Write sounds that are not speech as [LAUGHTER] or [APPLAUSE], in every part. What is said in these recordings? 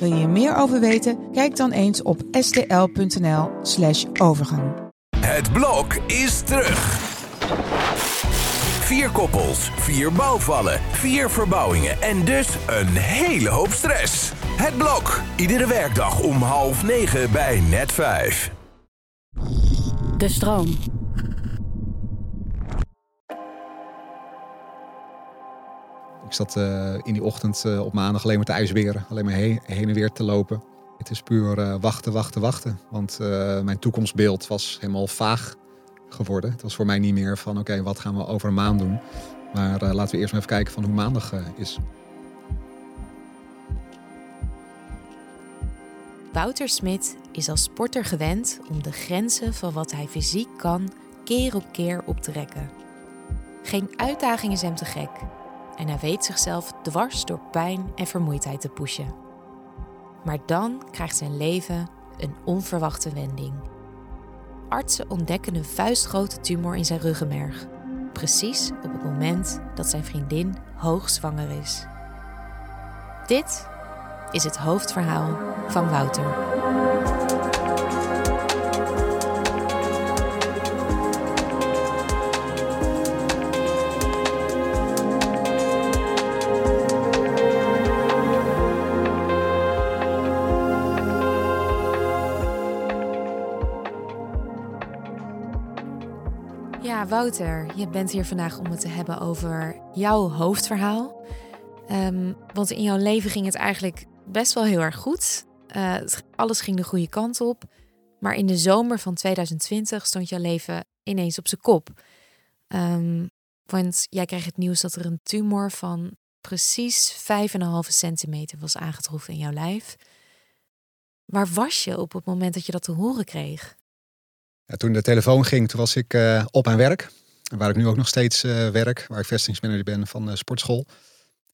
Wil je meer over weten? Kijk dan eens op stl.nl/slash overgang. Het blok is terug. Vier koppels, vier bouwvallen, vier verbouwingen en dus een hele hoop stress. Het blok, iedere werkdag om half negen bij net vijf. De stroom. Ik zat uh, in die ochtend uh, op maandag alleen maar te ijsberen. Alleen maar heen, en weer te lopen. Het is puur uh, wachten, wachten, wachten. Want mijn toekomstbeeld was helemaal vaag geworden. Het was voor mij niet meer van oké, wat gaan we over een maand doen. Maar laten we eerst maar even kijken van hoe maandag is. Wouter Smit is als sporter gewend om de grenzen van wat hij fysiek kan keer op keer op te rekken. Geen uitdaging is hem te gek en hij weet zichzelf dwars door pijn en vermoeidheid te pushen. Maar dan krijgt zijn leven een onverwachte wending. Artsen ontdekken een vuistgrote tumor in zijn ruggenmerg, precies op het moment dat zijn vriendin hoogzwanger is. Dit is het hoofdverhaal van Wouter. Wouter, je bent hier vandaag om het te hebben over jouw hoofdverhaal. Um, want in jouw leven ging het eigenlijk best wel heel erg goed. Uh, alles ging de goede kant op. Maar in de zomer van 2020 stond jouw leven ineens op zijn kop. Um, want jij kreeg het nieuws dat er een tumor van precies 5,5 centimeter was aangetroffen in jouw lijf. Waar was je op het moment dat je dat te horen kreeg? Ja, toen de telefoon ging, toen was ik uh, op mijn werk. Waar ik nu ook nog steeds uh, werk, waar ik vestigingsmanager ben van de sportschool.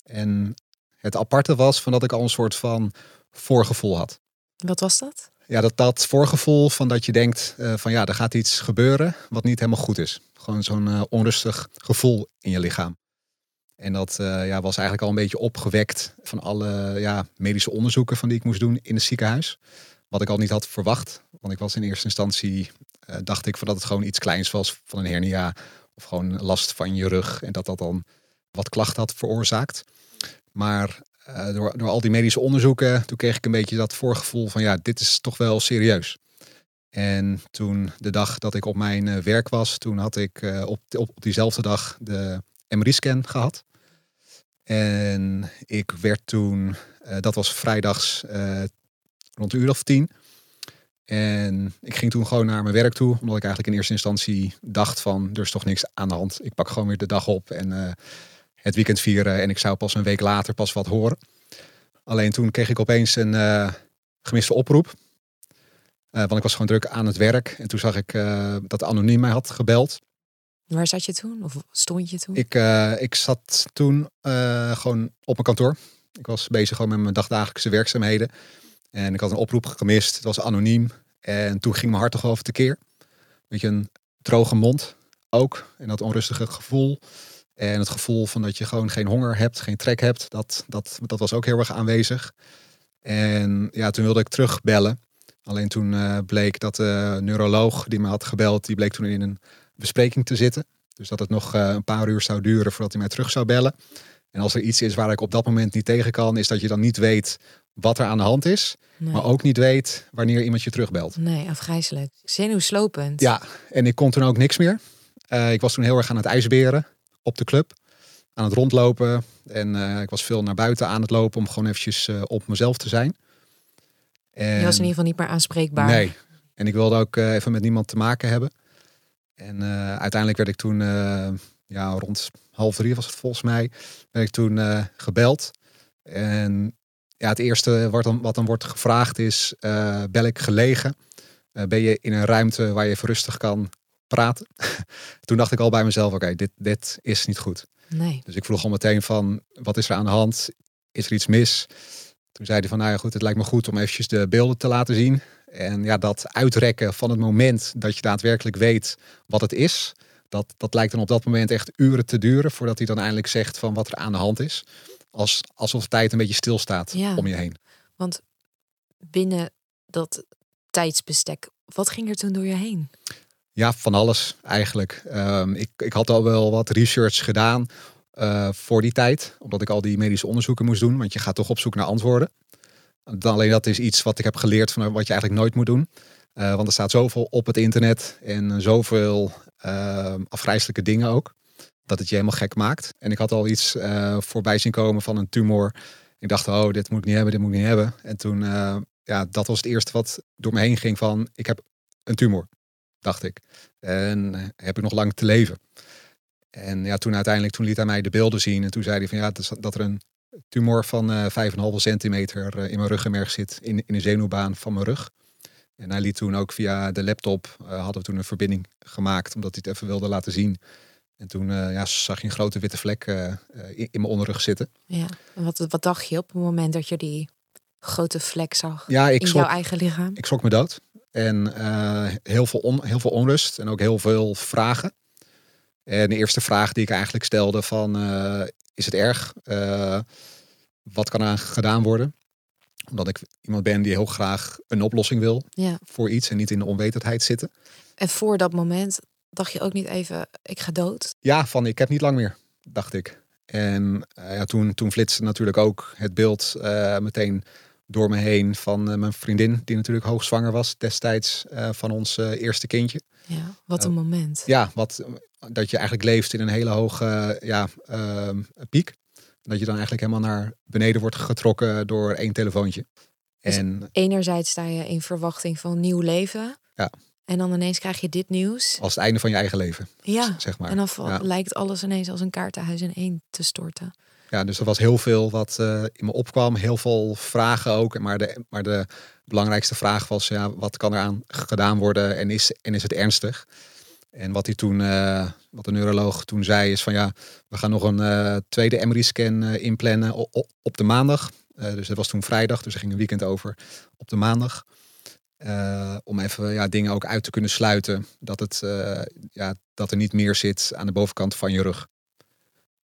En het aparte was van dat ik al een soort van voorgevoel had. Wat was dat? Ja, dat, dat voorgevoel van dat je denkt uh, van ja, er gaat iets gebeuren wat niet helemaal goed is. Gewoon zo'n onrustig gevoel in je lichaam. En dat ja, was eigenlijk al een beetje opgewekt van alle ja, medische onderzoeken van die ik moest doen in het ziekenhuis. Wat ik al niet had verwacht. Want ik was in eerste instantie, dacht ik van dat het gewoon iets kleins was van een hernia. Of gewoon last van je rug. En dat dat dan wat klachten had veroorzaakt. Maar uh, door, door al die medische onderzoeken, toen kreeg ik een beetje dat voorgevoel van ja, dit is toch wel serieus. En toen de dag dat ik op mijn uh, werk was, toen had ik op, op, op, diezelfde dag de MRI-scan gehad. En ik werd toen, dat was vrijdags rond de uur of tien. En ik ging toen gewoon naar mijn werk toe, omdat ik eigenlijk in eerste instantie dacht van er is toch niks aan de hand. Ik pak gewoon weer de dag op en het weekend vieren en ik zou pas een week later pas wat horen. Alleen toen kreeg ik opeens een uh, gemiste oproep. Uh, want ik was gewoon druk aan het werk. En toen zag ik dat Anoniem mij had gebeld. Waar zat je toen? Of stond je toen? Ik, ik zat toen gewoon op mijn kantoor. Ik was bezig gewoon met mijn dagdagelijkse werkzaamheden. En ik had een oproep gemist. Het was anoniem. En toen ging mijn hart toch over tekeer. Beetje een droge mond ook. En dat onrustige gevoel. En het gevoel van dat je gewoon geen honger hebt, geen trek hebt, dat, dat, dat was ook heel erg aanwezig. En ja, toen wilde ik terugbellen. Alleen toen uh, bleek dat de neuroloog die me had gebeld, die bleek toen in een bespreking te zitten. Dus dat het nog uh, een paar uur zou duren voordat hij mij terug zou bellen. En als er iets is waar ik op dat moment niet tegen kan, is dat je dan niet weet wat er aan de hand is. Nee. Maar ook niet weet wanneer iemand je terugbelt. Nee, afgrijzelijk. Zenuwslopend. Ja, en ik kon toen ook niks meer. Uh, ik was toen heel erg aan het ijsberen op de club. Aan het rondlopen. En uh, ik was veel naar buiten aan het lopen om gewoon eventjes uh, op mezelf te zijn. En, je was in ieder geval niet meer aanspreekbaar. Nee. En ik wilde ook even met niemand te maken hebben. En uiteindelijk werd ik toen, ja, rond half drie was het volgens mij, werd ik toen gebeld. En ja, het eerste wat dan, wat dan wordt gevraagd is, bel ik gelegen? Eh, ben je in een ruimte waar je even rustig kan praten? [LAUGHS] Toen dacht ik al bij mezelf, oké, dit, dit is niet goed. Nee. Dus ik vroeg al meteen van, wat is er aan de hand? Is er iets mis? Toen zei hij van, nou ja goed, het lijkt me goed om eventjes de beelden te laten zien. En ja, dat uitrekken van het moment dat je daadwerkelijk weet wat het is, dat, dat lijkt dan op dat moment echt uren te duren voordat hij dan eindelijk zegt van wat er aan de hand is. Als, alsof de tijd een beetje stilstaat Ja. om je heen. Want binnen dat tijdsbestek, wat ging er toen door je heen? Ja, van alles eigenlijk. Ehm, ik, ik had al wel wat research gedaan eh, voor die tijd, omdat ik al die medische onderzoeken moest doen, want je gaat toch op zoek naar antwoorden. Dan alleen dat is iets wat ik heb geleerd van wat je eigenlijk nooit moet doen. Eh, want er staat zoveel op het internet en zoveel ehm, afgrijzelijke dingen ook, dat het je helemaal gek maakt. En ik had al iets eh, voorbij zien komen van een tumor. Ik dacht, oh, dit moet ik niet hebben, dit moet ik niet hebben. En toen, eh, ja, dat was het eerste wat door me heen ging van, ik heb een tumor, dacht ik. En eh, heb ik nog lang te leven. En ja, toen uiteindelijk, toen liet hij mij de beelden zien. En toen zei hij van ja, dat, er een tumor van eh 5,5 centimeter in mijn ruggenmerg zit. In, in de zenuwbaan van mijn rug. En hij liet toen ook via de laptop, hadden we toen een verbinding gemaakt. Omdat hij het even wilde laten zien. En toen eh, ja, zag je een grote witte vlek eh, eh, in, in mijn onderrug zitten. Ja. En wat, wat dacht je op het moment dat je die grote vlek zag Ja, ik in schrok, jouw eigen lichaam? ik schrok me dood. En heel, veel on, heel veel onrust en ook heel veel vragen. En de eerste vraag die ik eigenlijk stelde van, is het erg? Wat kan er aan gedaan worden? Omdat ik iemand ben die heel graag een oplossing wil Ja. voor iets en niet in de onwetendheid zitten. En voor dat moment dacht je ook niet even, ik ga dood. Ja, van ik heb niet lang meer, dacht ik. En eh, ja, toen, toen flitste natuurlijk ook het beeld eh, meteen door me heen van eh, mijn vriendin, die natuurlijk hoogzwanger was destijds van ons eerste kindje. Ja. Wat een moment. Ja, wat, dat je eigenlijk leeft in een hele hoge ja, ehm, piek. Dat je dan eigenlijk helemaal naar beneden wordt getrokken door één telefoontje. Dus- En Enerzijds sta je in verwachting van nieuw leven. Ja. En dan ineens krijg je dit nieuws. als het einde van je eigen leven, Ja. zeg maar. En dan Ja. lijkt alles ineens als een kaartenhuis in één te storten. Ja, dus er was heel veel wat eh, in me opkwam. Heel veel vragen ook. Maar de, maar de belangrijkste vraag was, ja, wat kan er aan gedaan worden en is, en is het ernstig? En wat hij toen, eh, wat de neuroloog toen zei, is van ja, we gaan nog een eh, tweede MRI-scan inplannen op, de maandag. Dus dat was toen vrijdag, dus er ging een weekend over op de maandag. Eh, om even ja, dingen ook uit te kunnen sluiten. Dat, het, eh, ja, dat er niet meer zit aan de bovenkant van je rug.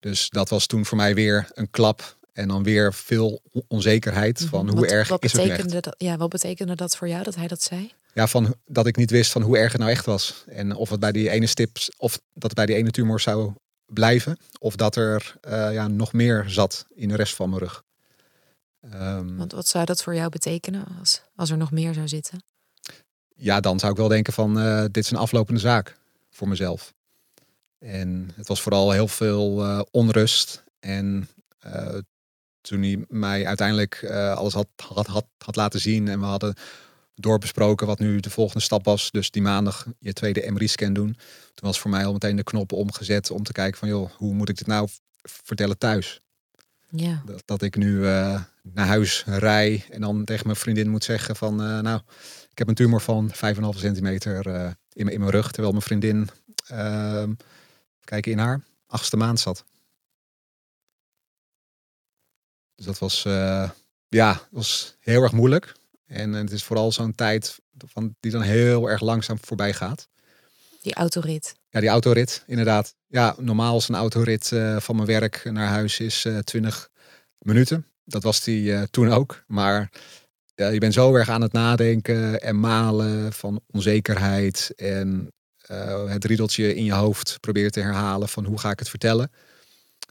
Dus dat was toen voor mij weer een klap. En dan weer veel on- onzekerheid van hoe Mhm. Wat- erg wat is het echt. betekende dat, ja, wat betekende dat voor jou dat hij dat zei? Ja, van dat ik niet wist van hoe erg het nou echt was. En of het bij die ene stip, of dat het bij die ene tumor zou blijven. Of dat er eh, ja, nog meer zat in de rest van mijn rug. Ehm, Want wat zou dat voor jou betekenen als, als er nog meer zou zitten? ja, dan zou ik wel denken van eh, dit is een aflopende zaak voor mezelf. En het was vooral heel veel eh, onrust. En eh, toen hij mij uiteindelijk alles had, had, had, had laten zien en we hadden doorbesproken wat nu de volgende stap was. Dus die maandag je tweede MRI-scan doen. Toen was voor mij al meteen de knop omgezet om te kijken van joh, hoe moet ik dit nou vertellen thuis? Ja. Dat, dat ik nu eh, naar huis rij en dan tegen mijn vriendin moet zeggen van eh, nou, ik heb een tumor van 5,5 centimeter eh, in, mijn- in mijn rug. Terwijl mijn vriendin, ehm kijken in haar achtste maand zat. Dus dat was, ja, was heel erg moeilijk. En het is vooral zo'n tijd van, die dan heel erg langzaam voorbij gaat. Die autorit. Ja, die autorit, inderdaad. Ja, normaal is een autorit eh, van mijn werk naar huis is eh 20 minuten. Dat was die eh, toen ook. Maar ja, je bent zo erg aan het nadenken en malen van onzekerheid. En het riedeltje in je hoofd probeert te herhalen van hoe ga ik het vertellen.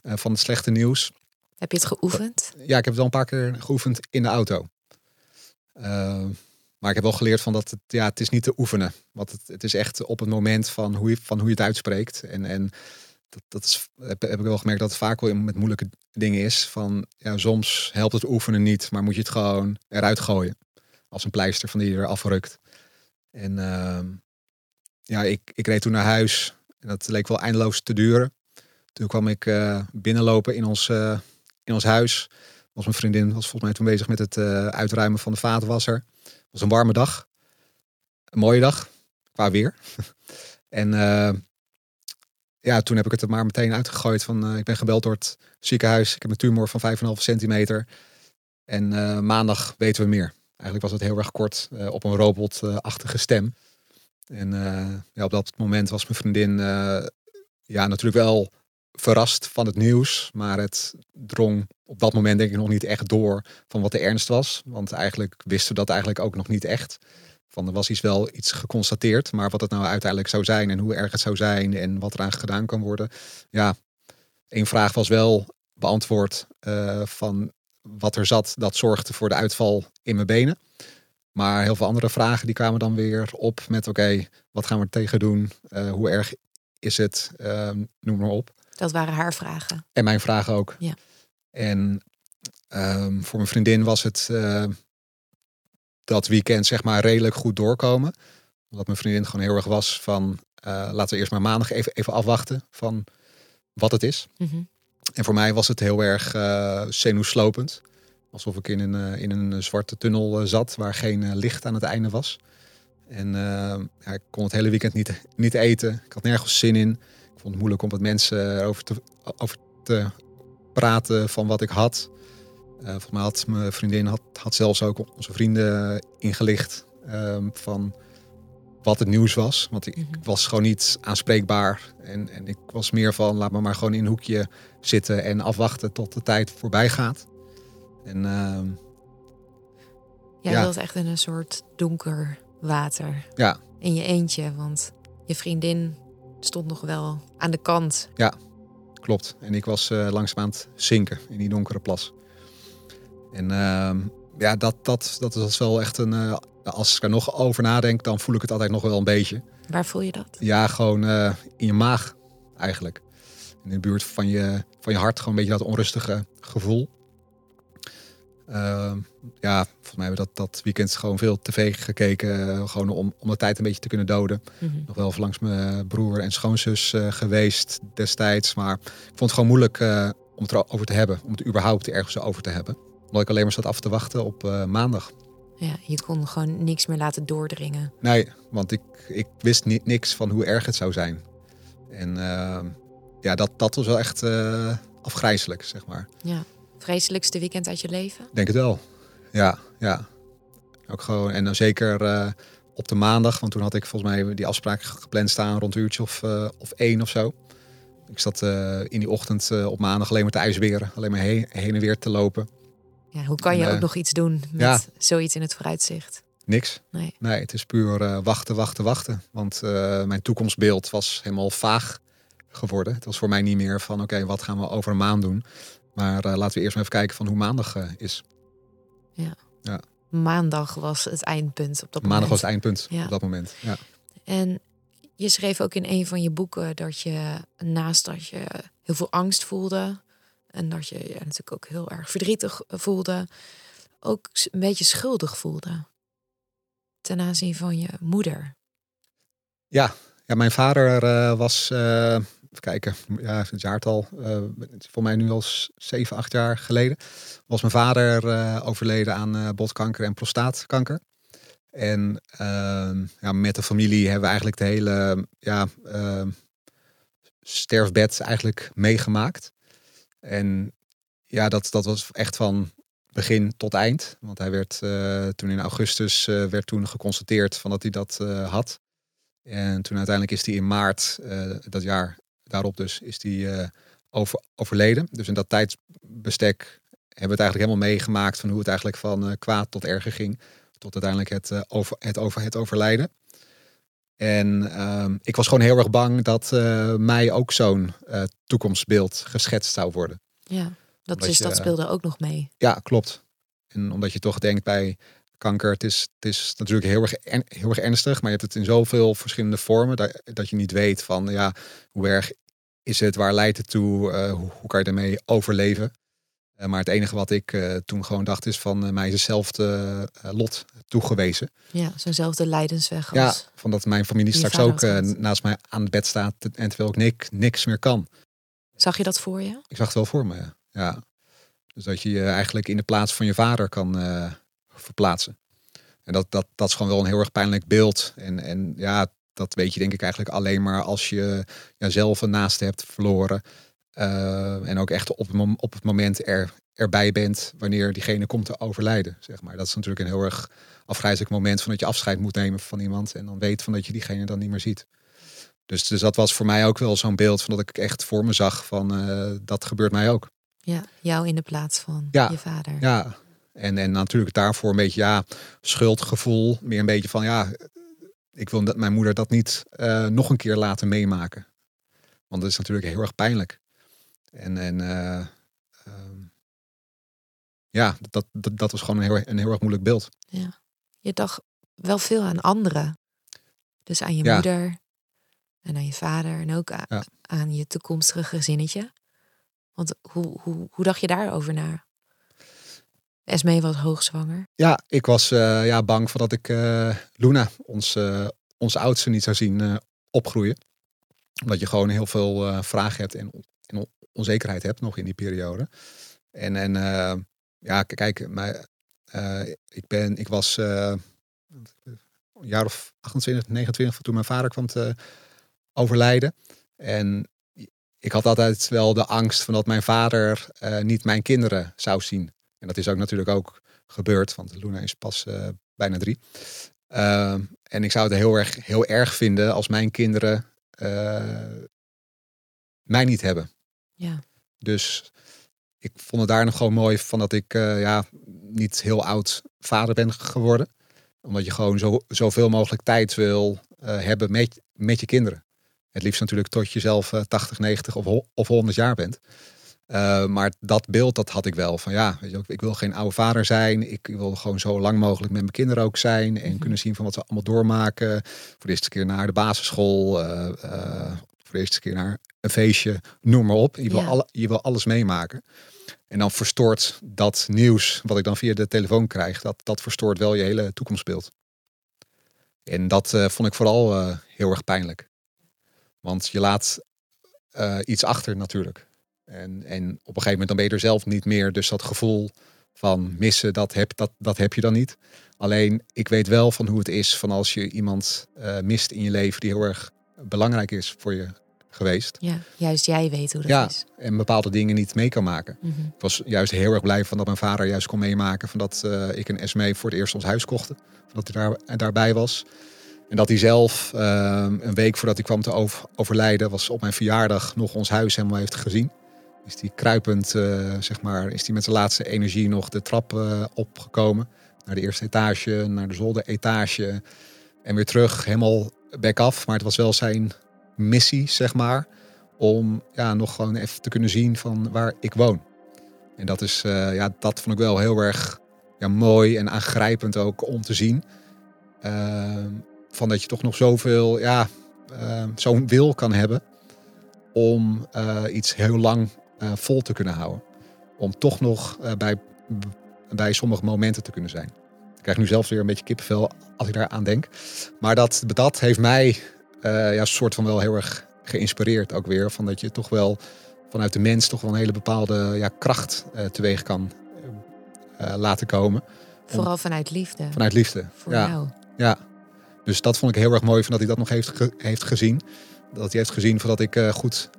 van het slechte nieuws. Heb je het geoefend? Ja, ik heb het al een paar keer geoefend in de auto. Maar ik heb wel geleerd van dat het, ja, het is niet te oefenen. Want het, het is echt op het moment van hoe je, van hoe je het uitspreekt. En, en dat, dat is, heb, ik wel gemerkt dat het vaak wel met moeilijke dingen is. Van ja, soms helpt het oefenen niet, maar moet je het gewoon eruit gooien. Als een pleister van die je er afrukt. En ehm, ja, ik, ik reed toen naar huis. En dat leek wel eindeloos te duren. Toen kwam ik eh, binnenlopen in ons, eh, in ons huis. Was mijn vriendin was volgens mij toen bezig met het eh, uitruimen van de vaatwasser. Was een warme dag. een mooie dag qua weer. [LAUGHS] en uh, ja, toen heb ik het er maar meteen uitgegooid van uh, ik ben gebeld door het ziekenhuis. Ik heb een tumor van 5,5 centimeter. En uh, maandag weten we meer. Eigenlijk was het heel erg kort op een robotachtige stem. En ja, op dat moment was mijn vriendin ja, natuurlijk wel verrast van het nieuws. Maar het drong op dat moment denk ik nog niet echt door van wat de ernst was. Want eigenlijk wisten we dat eigenlijk ook nog niet echt. Van er was iets wel iets geconstateerd, maar wat het nou uiteindelijk zou zijn en hoe erg het zou zijn en wat eraan gedaan kan worden. Ja, één vraag was wel beantwoord uh, van wat er zat, dat zorgde voor de uitval in mijn benen. Maar heel veel andere vragen die kwamen dan weer op met oké, wat gaan we er tegen doen? Uh, hoe erg is het? Uh, noem maar op. Dat waren haar vragen. En mijn vragen ook. Ja. En um, voor mijn vriendin was het uh, dat weekend zeg maar redelijk goed doorkomen. Omdat mijn vriendin gewoon heel erg was van uh, laten we eerst maar maandag even, even afwachten van wat het is. Mm -hmm. En voor mij was het heel erg uh, zenuwslopend. Alsof ik in een, in een zwarte tunnel zat waar geen licht aan het einde was. En ja, ik kon het hele weekend niet, niet eten. Ik had nergens zin in. Vond het moeilijk om met mensen over te, over te praten van wat ik had. Uh, volgens mij had mijn vriendin had, had zelfs ook onze vrienden ingelicht um, van wat het nieuws was. Want ik, ik, was gewoon niet aanspreekbaar. En, en ik was meer van laat me maar gewoon in een hoekje zitten en afwachten tot de tijd voorbij gaat. En, uh, ja, ja, dat was echt in een soort donker water. Ja. In je eentje, want je vriendin stond nog wel aan de kant. Ja, klopt. En ik was uh, langzaam aan het zinken in die donkere plas. En uh, ja, dat, dat, dat is wel echt een. Uh, als ik er nog over nadenk, dan voel ik het altijd nog wel een beetje. Waar voel je dat? Ja, gewoon uh, in je maag eigenlijk. In de buurt van je, van je hart, gewoon een beetje dat onrustige gevoel. Uh, ja, volgens mij hebben we dat, dat weekend gewoon veel tv gekeken. gewoon om, om de tijd een beetje te kunnen doden. Mm -hmm. Nog wel langs mijn broer en schoonzus uh, geweest destijds. Maar ik vond het gewoon moeilijk uh, om het erover te hebben. Om het überhaupt ergens over te hebben. Omdat ik alleen maar zat af te wachten op maandag. Ja, je kon gewoon niks meer laten doordringen. Nee, want ik, ik wist niet, niks van hoe erg het zou zijn. En ja, dat, dat was wel echt afgrijzelijk, zeg maar. Ja. Vreselijkste weekend uit je leven? Denk het wel. Ja, ja. Ook gewoon, en dan zeker uh, op de maandag, want toen had ik volgens mij die afspraak gepland staan rond een uurtje of, uh, of één of zo. Ik zat uh, in die ochtend op maandag alleen maar te ijsberen, alleen maar heen, heen en weer te lopen. Ja, hoe kan je en, ook nog iets doen met ja, zoiets in het vooruitzicht? Niks. Nee, nee het is puur wachten, wachten, wachten. Want mijn toekomstbeeld was helemaal vaag geworden. Het was voor mij niet meer van oké, okay, wat gaan we over een maand doen? Maar uh, laten we eerst maar even kijken van hoe maandag uh, is. Ja. ja. Maandag was het eindpunt op dat maandag moment. was het eindpunt ja. op dat moment. Ja. En je schreef ook in een van je boeken dat je naast dat je heel veel angst voelde en dat je je natuurlijk ook heel erg verdrietig voelde, ook een beetje schuldig voelde ten aanzien van je moeder. Ja, ja mijn vader uh, was even kijken, ja, het jaartal, uh, voor mij nu al 7, 8 jaar geleden, was mijn vader uh, overleden aan uh, botkanker en prostaatkanker. En ehm, ja, met de familie hebben we eigenlijk de hele ja, ehm, sterfbed eigenlijk meegemaakt. En ja, dat, dat was echt van begin tot eind. Want hij werd toen in augustus werd toen geconstateerd van dat hij dat had. En toen uiteindelijk is hij in maart dat jaar daarop dus is die uh, over, overleden. Dus in dat tijdsbestek hebben we het eigenlijk helemaal meegemaakt van hoe het eigenlijk van uh, kwaad tot erger ging. Tot uiteindelijk het, uh, over, het, over, het overlijden. En ehm, ik was gewoon heel erg bang dat mij ook zo'n toekomstbeeld geschetst zou worden. Ja, dat, je, dat speelde ook nog mee. Ja, klopt. En omdat je toch denkt bij kanker, het is, het is natuurlijk heel erg, heel erg ernstig, maar je hebt het in zoveel verschillende vormen dat, dat je niet weet van ja, hoe erg is het, waar leidt het toe, uh, hoe, hoe, kan je ermee overleven. Uh, maar het enige wat ik uh, toen gewoon dacht is van mij is hetzelfde lot toegewezen. Ja, zo'nzelfde lijdensweg als Ja, van dat mijn familie straks ook naast mij aan het bed staat en terwijl ik niks, niks meer kan. Zag je dat voor je? Ik zag het wel voor me, ja. ja. Dus dat je je eigenlijk in de plaats van je vader kan verplaatsen. En dat, dat, dat is gewoon wel een heel erg pijnlijk beeld. En, en ja, dat weet je denk ik eigenlijk alleen maar als je ja, zelf een naaste hebt verloren. Uh, en ook echt op, op het moment er, erbij bent wanneer diegene komt te overlijden. Zeg maar. Dat is natuurlijk een heel erg afgrijzelijk moment van dat je afscheid moet nemen van iemand. En dan weet van dat je diegene dan niet meer ziet. Dus, dus dat was voor mij ook wel zo'n beeld van dat ik echt voor me zag van uh, dat gebeurt mij ook. Ja, jou in de plaats van je vader. Ja, en, en natuurlijk daarvoor een beetje ja, schuldgevoel. Meer een beetje van ja, ik wil dat mijn moeder dat niet uh, nog een keer laten meemaken. Want dat is natuurlijk heel erg pijnlijk. En, en uh, um, ja, dat, dat, dat was gewoon een heel, een heel erg moeilijk beeld. Ja. Je dacht wel veel aan anderen. Dus aan je ja. moeder en aan je vader en ook aan, ja. aan je toekomstige gezinnetje. Want hoe, hoe, hoe dacht je daarover na? Esmee was hoogzwanger. Ja, ik was uh, ja, bang voordat ik uh, Luna, ons, uh, onze oudste, niet zou zien opgroeien. Omdat je gewoon heel veel vragen hebt en, en, onzekerheid hebt nog in die periode. En, en ja, kijk, maar, ik, ben, ik was een jaar of 28, 29 toen mijn vader kwam te overlijden. En ik had altijd wel de angst van dat mijn vader niet mijn kinderen zou zien. En dat is ook natuurlijk ook gebeurd, want Luna is pas uh, bijna drie. Uh, en ik zou het heel erg, heel erg vinden als mijn kinderen uh, mij niet hebben. Ja. Dus ik vond het daar nog gewoon mooi van dat ik uh, ja, niet heel oud vader ben geworden. Omdat je gewoon zo, zoveel mogelijk tijd wil hebben met, met je kinderen. Het liefst natuurlijk tot je zelf 80, 90 of, of 100 jaar bent. Uh, maar dat beeld, dat had ik wel. Van ja, weet je, ik wil geen oude vader zijn. Ik wil gewoon zo lang mogelijk met mijn kinderen ook zijn. En mhm. kunnen zien van wat ze allemaal doormaken. Voor de eerste keer naar de basisschool. Uh, uh, voor de eerste keer naar een feestje. Noem maar op. Je wil, alle, je wil alles meemaken. En dan verstoort dat nieuws, wat ik dan via de telefoon krijg, dat, dat verstoort wel je hele toekomstbeeld. En dat vond ik vooral heel erg pijnlijk. Want je laat iets achter natuurlijk. En, en op een gegeven moment dan ben je er zelf niet meer. Dus dat gevoel van missen, dat heb, dat, dat heb je dan niet. Alleen ik weet wel van hoe het is van als je iemand uh, mist in je leven die heel erg belangrijk is voor je geweest. Ja, juist jij weet hoe dat ja, is. En bepaalde dingen niet mee kan maken. Mm -hmm. Ik was juist heel erg blij van dat mijn vader juist kon meemaken van dat uh, ik een SME voor het eerst ons huis kochten. Dat hij daar, daarbij was. En dat hij zelf uh, een week voordat hij kwam te over, overlijden, was op mijn verjaardag nog ons huis helemaal heeft gezien is die kruipend, uh, zeg maar, is die met zijn laatste energie nog de trap uh, opgekomen. Naar de eerste etage, naar de zolderetage. En weer terug, helemaal back af. Maar het was wel zijn missie, zeg maar. Om ja, nog gewoon even te kunnen zien van waar ik woon. En dat is, uh, ja, dat vond ik wel heel erg ja, mooi en aangrijpend ook om te zien. van dat je toch nog zoveel, ja, zo'n wil kan hebben om iets heel lang uh, vol te kunnen houden. Om toch nog uh, bij, bij sommige momenten te kunnen zijn. Ik krijg nu zelfs weer een beetje kippenvel als ik daar aan denk. Maar dat, dat heeft mij uh, ja, soort van wel heel erg geïnspireerd ook weer. Van dat je toch wel vanuit de mens toch wel een hele bepaalde ja, kracht teweeg kan laten komen. Vooral vanuit liefde. Vanuit liefde. Voor ja. jou. Ja. Dus dat vond ik heel erg mooi van dat hij dat nog heeft, ge heeft gezien. Dat hij heeft gezien van dat ik goed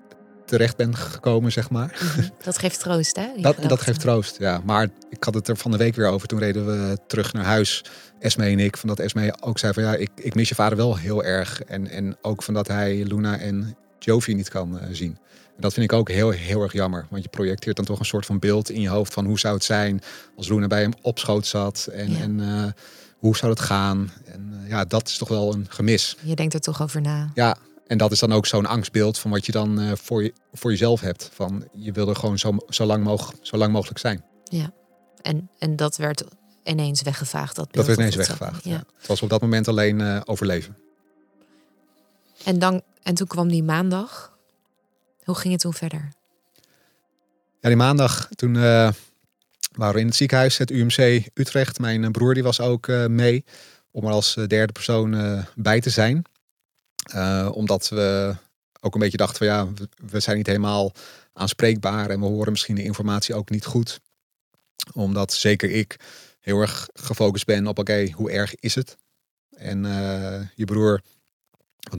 terecht ben gekomen, zeg maar. Mhm. Dat geeft troost, hè? Dat, dat geeft troost, ja. Maar ik had het er van de week weer over. Toen reden we terug naar huis, Esme en ik. Van dat Esme ook zei van ja, ik, ik mis je vader wel heel erg. En, en ook van dat hij Luna en Jovi niet kan uh, zien. En dat vind ik ook heel, heel erg jammer. Want je projecteert dan toch een soort van beeld in je hoofd van hoe zou het zijn als Luna bij hem op schoot zat. En, ja. en uh, hoe zou het gaan? En uh, ja, dat is toch wel een gemis. Je denkt er toch over na. Ja, en dat is dan ook zo'n angstbeeld van wat je dan uh, voor, je, voor jezelf hebt. Van je wil er gewoon zo, zo, lang, mogelijk, zo lang mogelijk zijn. Ja, en, en dat werd ineens weggevaagd. Dat, dat werd ineens weggevaagd. Ja. Het was op dat moment alleen uh, overleven. En, dan, en toen kwam die maandag. Hoe ging het toen verder? Ja, die maandag, toen uh, waren we in het ziekenhuis, het UMC Utrecht. Mijn broer die was ook mee om er als derde persoon bij te zijn. Uh, omdat we ook een beetje dachten van ja, we, zijn niet helemaal aanspreekbaar en we horen misschien de informatie ook niet goed. Omdat zeker ik heel erg gefocust ben op oké, hoe erg is het? En eh, je broer,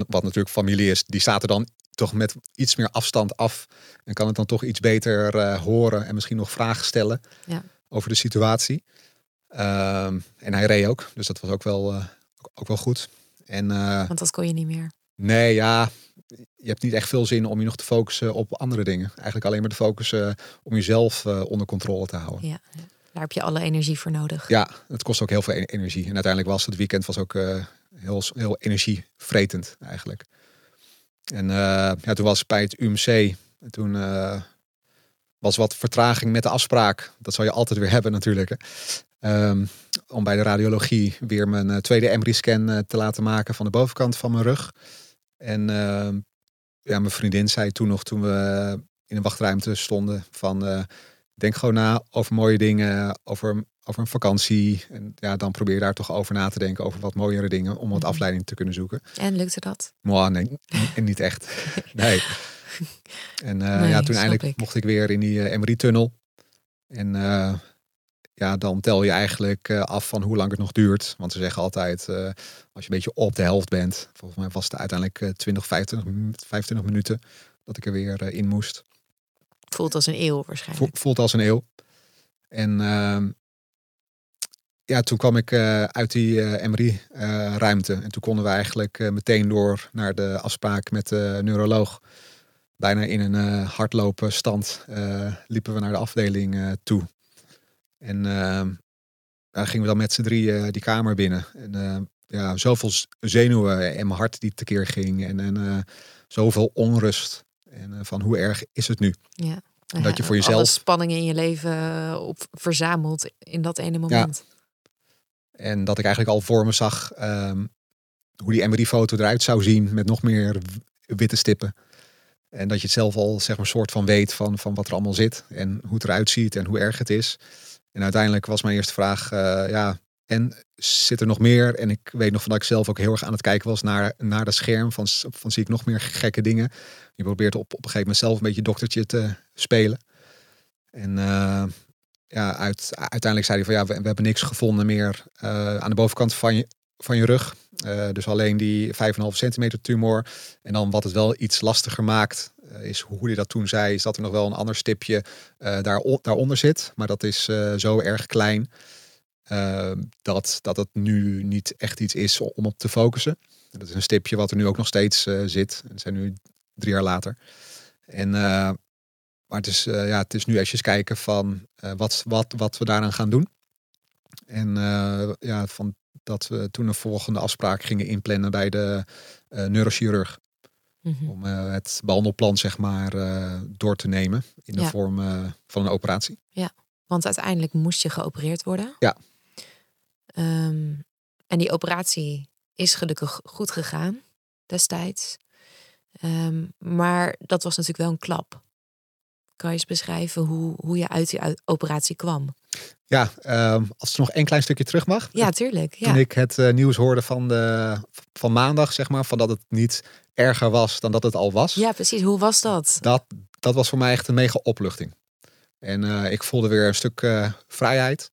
wat, natuurlijk familie is, die staat er dan toch met iets meer afstand af. En kan het dan toch iets beter eh, horen en misschien nog vragen stellen Ja. over de situatie. Ehm, en hij reed ook, dus dat was ook wel, eh, ook wel goed. En eh, Want dat kon je niet meer. nee, ja, je hebt niet echt veel zin om je nog te focussen op andere dingen. Eigenlijk alleen maar te focussen om jezelf eh, onder controle te houden. Ja. Daar heb je alle energie voor nodig. Ja, het kost ook heel veel e- energie. En uiteindelijk was het weekend was ook eh, heel, heel energievretend eigenlijk. En eh, ja, toen was ik bij het UMC. En toen eh, was wat vertraging met de afspraak. Dat zal je altijd weer hebben natuurlijk. Hè. Ehm, om bij de radiologie weer mijn eh, tweede MRI-scan eh, te laten maken van de bovenkant van mijn rug. En ehm, ja, mijn vriendin zei toen nog, toen we in een wachtruimte stonden, van eh, denk gewoon na over mooie dingen, over, over een vakantie. En ja, dan probeer je daar toch over na te denken, over wat mooiere dingen, om wat Mhm. afleiding te kunnen zoeken. En lukte dat? Maar nee, n- niet echt. [LAUGHS] Nee. [LAUGHS] En Nee, ja, toen eindelijk ik. mocht ik weer in die MRI-tunnel. En ja, dan tel je eigenlijk eh, af van hoe lang het nog duurt. Want ze zeggen altijd, eh, als je een beetje op de helft bent. Volgens mij was het uiteindelijk eh, 20, 25, min- 25 minuten dat ik er weer eh, in moest. Voelt als een eeuw waarschijnlijk. voelt als een eeuw. En ehm, ja, toen kwam ik uit die MRI-ruimte. en toen konden we eigenlijk meteen door naar de afspraak met de neuroloog. Bijna in een hardlopen stand liepen we naar de afdeling toe. En ehm, daar gingen we dan met z'n drie eh, die kamer binnen. En eh, ja, zoveel zenuwen en mijn hart die tekeer ging. En, en eh, zoveel onrust. En van hoe erg is het nu? Ja. dat je voor jezelf- Alle spanningen in je leven op, verzamelt in dat ene moment. En dat ik eigenlijk al voor me zag ehm, hoe die MRI-foto eruit zou zien met nog meer witte stippen. En dat je het zelf al zeg maar soort van weet van, van wat er allemaal zit en hoe het eruit ziet en hoe erg het is. En uiteindelijk was mijn eerste vraag, eh, ja, en zit er nog meer? En ik weet nog van dat ik zelf ook heel erg aan het kijken was naar, naar dat scherm van, van zie ik nog meer gekke dingen. Je probeert op, op een gegeven moment zelf een beetje doktertje te spelen. En eh, ja, uit, uiteindelijk zei hij van ja, we, hebben niks gevonden meer eh, aan de bovenkant van je, van je rug. Dus alleen die 5,5 centimeter tumor. En dan wat het wel iets lastiger maakt, is hoe hij dat toen zei, is dat er nog wel een ander stipje eh daar, daaronder zit. Maar dat is eh, zo erg klein eh, dat, dat het nu niet echt iets is om op te focussen. Dat is een stipje wat er nu ook nog steeds eh, zit. Het zijn nu drie jaar later. En, eh, maar het is, eh, ja, het is nu eventjes kijken van eh, wat, wat, wat we daaraan gaan doen. En eh, ja, van dat we toen een volgende afspraak gingen inplannen bij de eh, Mhm. Om eh, het behandelplan zeg maar eh, door te nemen in de Ja. vorm eh, van een operatie. Want uiteindelijk moest je geopereerd worden. Ja. Ehm, en die operatie is gelukkig goed gegaan destijds. Ehm, maar dat was natuurlijk wel een klap. Kan je eens beschrijven hoe, hoe je uit die operatie kwam? Ja, ehm, als het nog één klein stukje terug mag. Ja, tuurlijk. Toen Ja. ik het eh, nieuws hoorde van, de, van maandag, zeg maar, van dat het niet erger was dan dat het al was. ja, precies. Hoe was dat? Dat, dat was voor mij echt een mega opluchting. En eh, ik voelde weer een stuk eh, vrijheid.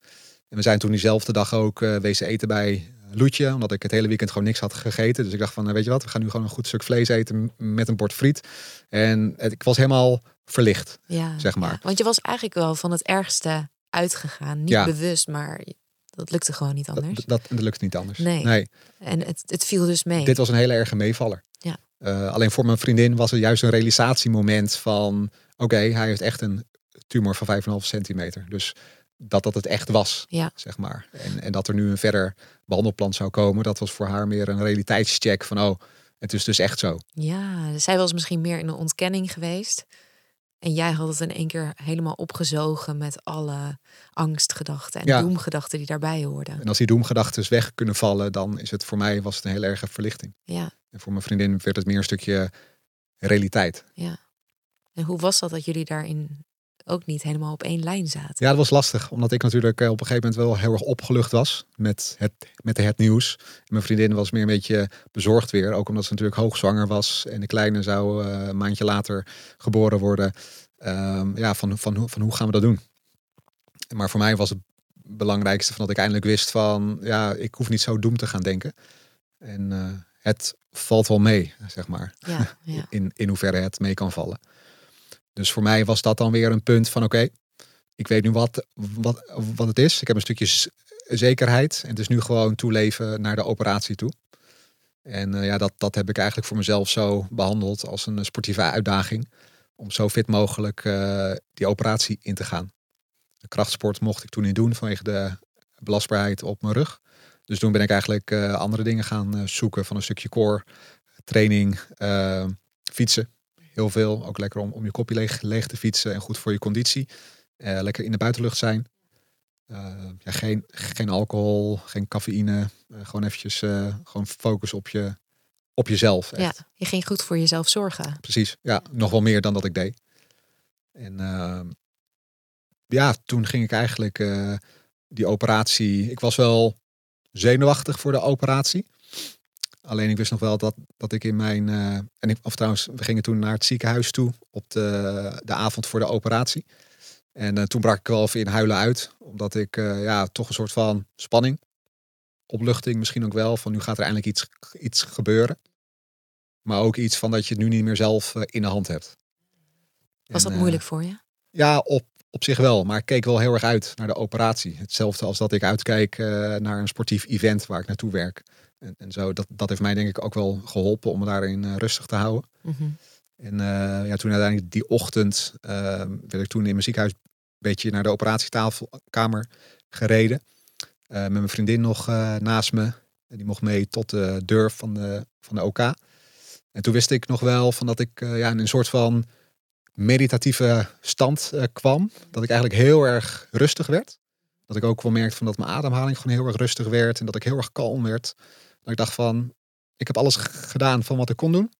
En we zijn toen diezelfde dag ook wezen eten bij Loetje, omdat ik het hele weekend gewoon niks had gegeten. Dus ik dacht van, eh, weet je wat, we gaan nu gewoon een goed stuk vlees eten met een bord friet. En het, ik was helemaal verlicht. Ja, zeg maar. ja. Want je was eigenlijk wel van het ergste uitgegaan. Niet Ja. bewust, maar dat lukte gewoon niet anders. Dat, dat, dat lukt niet anders. Nee. En het, het viel dus mee. Dit was een hele erge meevaller. Ja. Eh, alleen voor mijn vriendin was het juist een realisatiemoment van... oké, hij heeft echt een tumor van 5,5 centimeter. Dus dat dat het echt was, Ja. zeg maar. En, en dat er nu een verder behandelplan zou komen... dat was voor haar meer een realiteitscheck van... oh, het is dus echt zo. Ja, zij was misschien meer in een ontkenning geweest. En jij had het in één keer helemaal opgezogen met alle angstgedachten en Ja. doemgedachten die daarbij hoorden. En als die doemgedachten weg kunnen vallen... dan is het voor mij was het een heel erge verlichting. Ja, En voor mijn vriendin werd het meer een stukje realiteit. ja. En hoe was dat dat jullie daarin ook niet helemaal op één lijn zaten? Ja, dat was lastig. Omdat ik natuurlijk eh, op een gegeven moment wel heel erg opgelucht was met het, met het nieuws. En mijn vriendin was meer een beetje bezorgd weer. Ook omdat ze natuurlijk hoogzwanger was. En de kleine zou eh, een maandje later geboren worden. Ehm, ja, van, van, hoe- van hoe gaan we dat doen? Maar voor mij was het belangrijkste van dat ik eindelijk wist van ja, ik hoef niet zo doem te gaan denken. En uh, het valt wel mee, zeg maar. Ja, [LAUGHS] ja. In, in hoeverre het mee kan vallen. Dus voor mij was dat dan weer een punt van oké, ik weet nu wat, wat, wat het is. Ik heb een stukje zekerheid. En het is nu gewoon toeleven naar de operatie toe. En uh, ja, dat, dat heb ik eigenlijk voor mezelf zo behandeld als een sportieve uitdaging. Om zo fit mogelijk uh, die operatie in te gaan. De krachtsport mocht ik toen niet doen vanwege de belastbaarheid op mijn rug. Dus toen ben ik eigenlijk uh, andere dingen gaan zoeken van een stukje core, training, fietsen. Heel veel. Ook lekker om, om je kopje leeg, leeg te fietsen en goed voor je conditie. lekker in de buitenlucht zijn. Uh, ja, geen, geen alcohol, geen cafeïne. Uh, gewoon eventjes gewoon focus op, je, op jezelf. Echt. Ja, je ging goed voor jezelf zorgen. Precies, ja. Nog wel meer dan dat ik deed. En ehm, ja, toen ging ik eigenlijk die operatie... Ik was wel zenuwachtig voor de operatie. Alleen ik wist nog wel dat, dat ik in mijn... en ik, of trouwens, we gingen toen naar het ziekenhuis toe op de, de avond voor de operatie. En uh, toen brak ik wel even in huilen uit. Omdat ik uh, ja, toch een soort van spanning, opluchting misschien ook wel. Van nu gaat er eindelijk iets, iets gebeuren. Maar ook iets van dat je het nu niet meer zelf in de hand hebt. Was en, dat moeilijk voor je? Ja, op, op zich wel. Maar ik keek wel heel erg uit naar de operatie. Hetzelfde als dat ik uitkijk naar een sportief event waar ik naartoe werk. En, en zo, dat, dat heeft mij denk ik ook wel geholpen om me daarin rustig te houden. Mm -hmm. En ja, toen uiteindelijk die ochtend werd ik toen in mijn ziekenhuis beetje naar de operatietafelkamer gereden. Uh, met mijn vriendin nog naast me. En die mocht mee tot de deur van de, van de OK. En toen wist ik nog wel van dat ik ja, in een soort van meditatieve stand kwam. Dat ik eigenlijk heel erg rustig werd. Dat ik ook wel merkte van dat mijn ademhaling gewoon heel erg rustig werd. En dat ik heel erg kalm werd. Dat ik dacht van, ik heb alles gedaan van wat ik kon doen.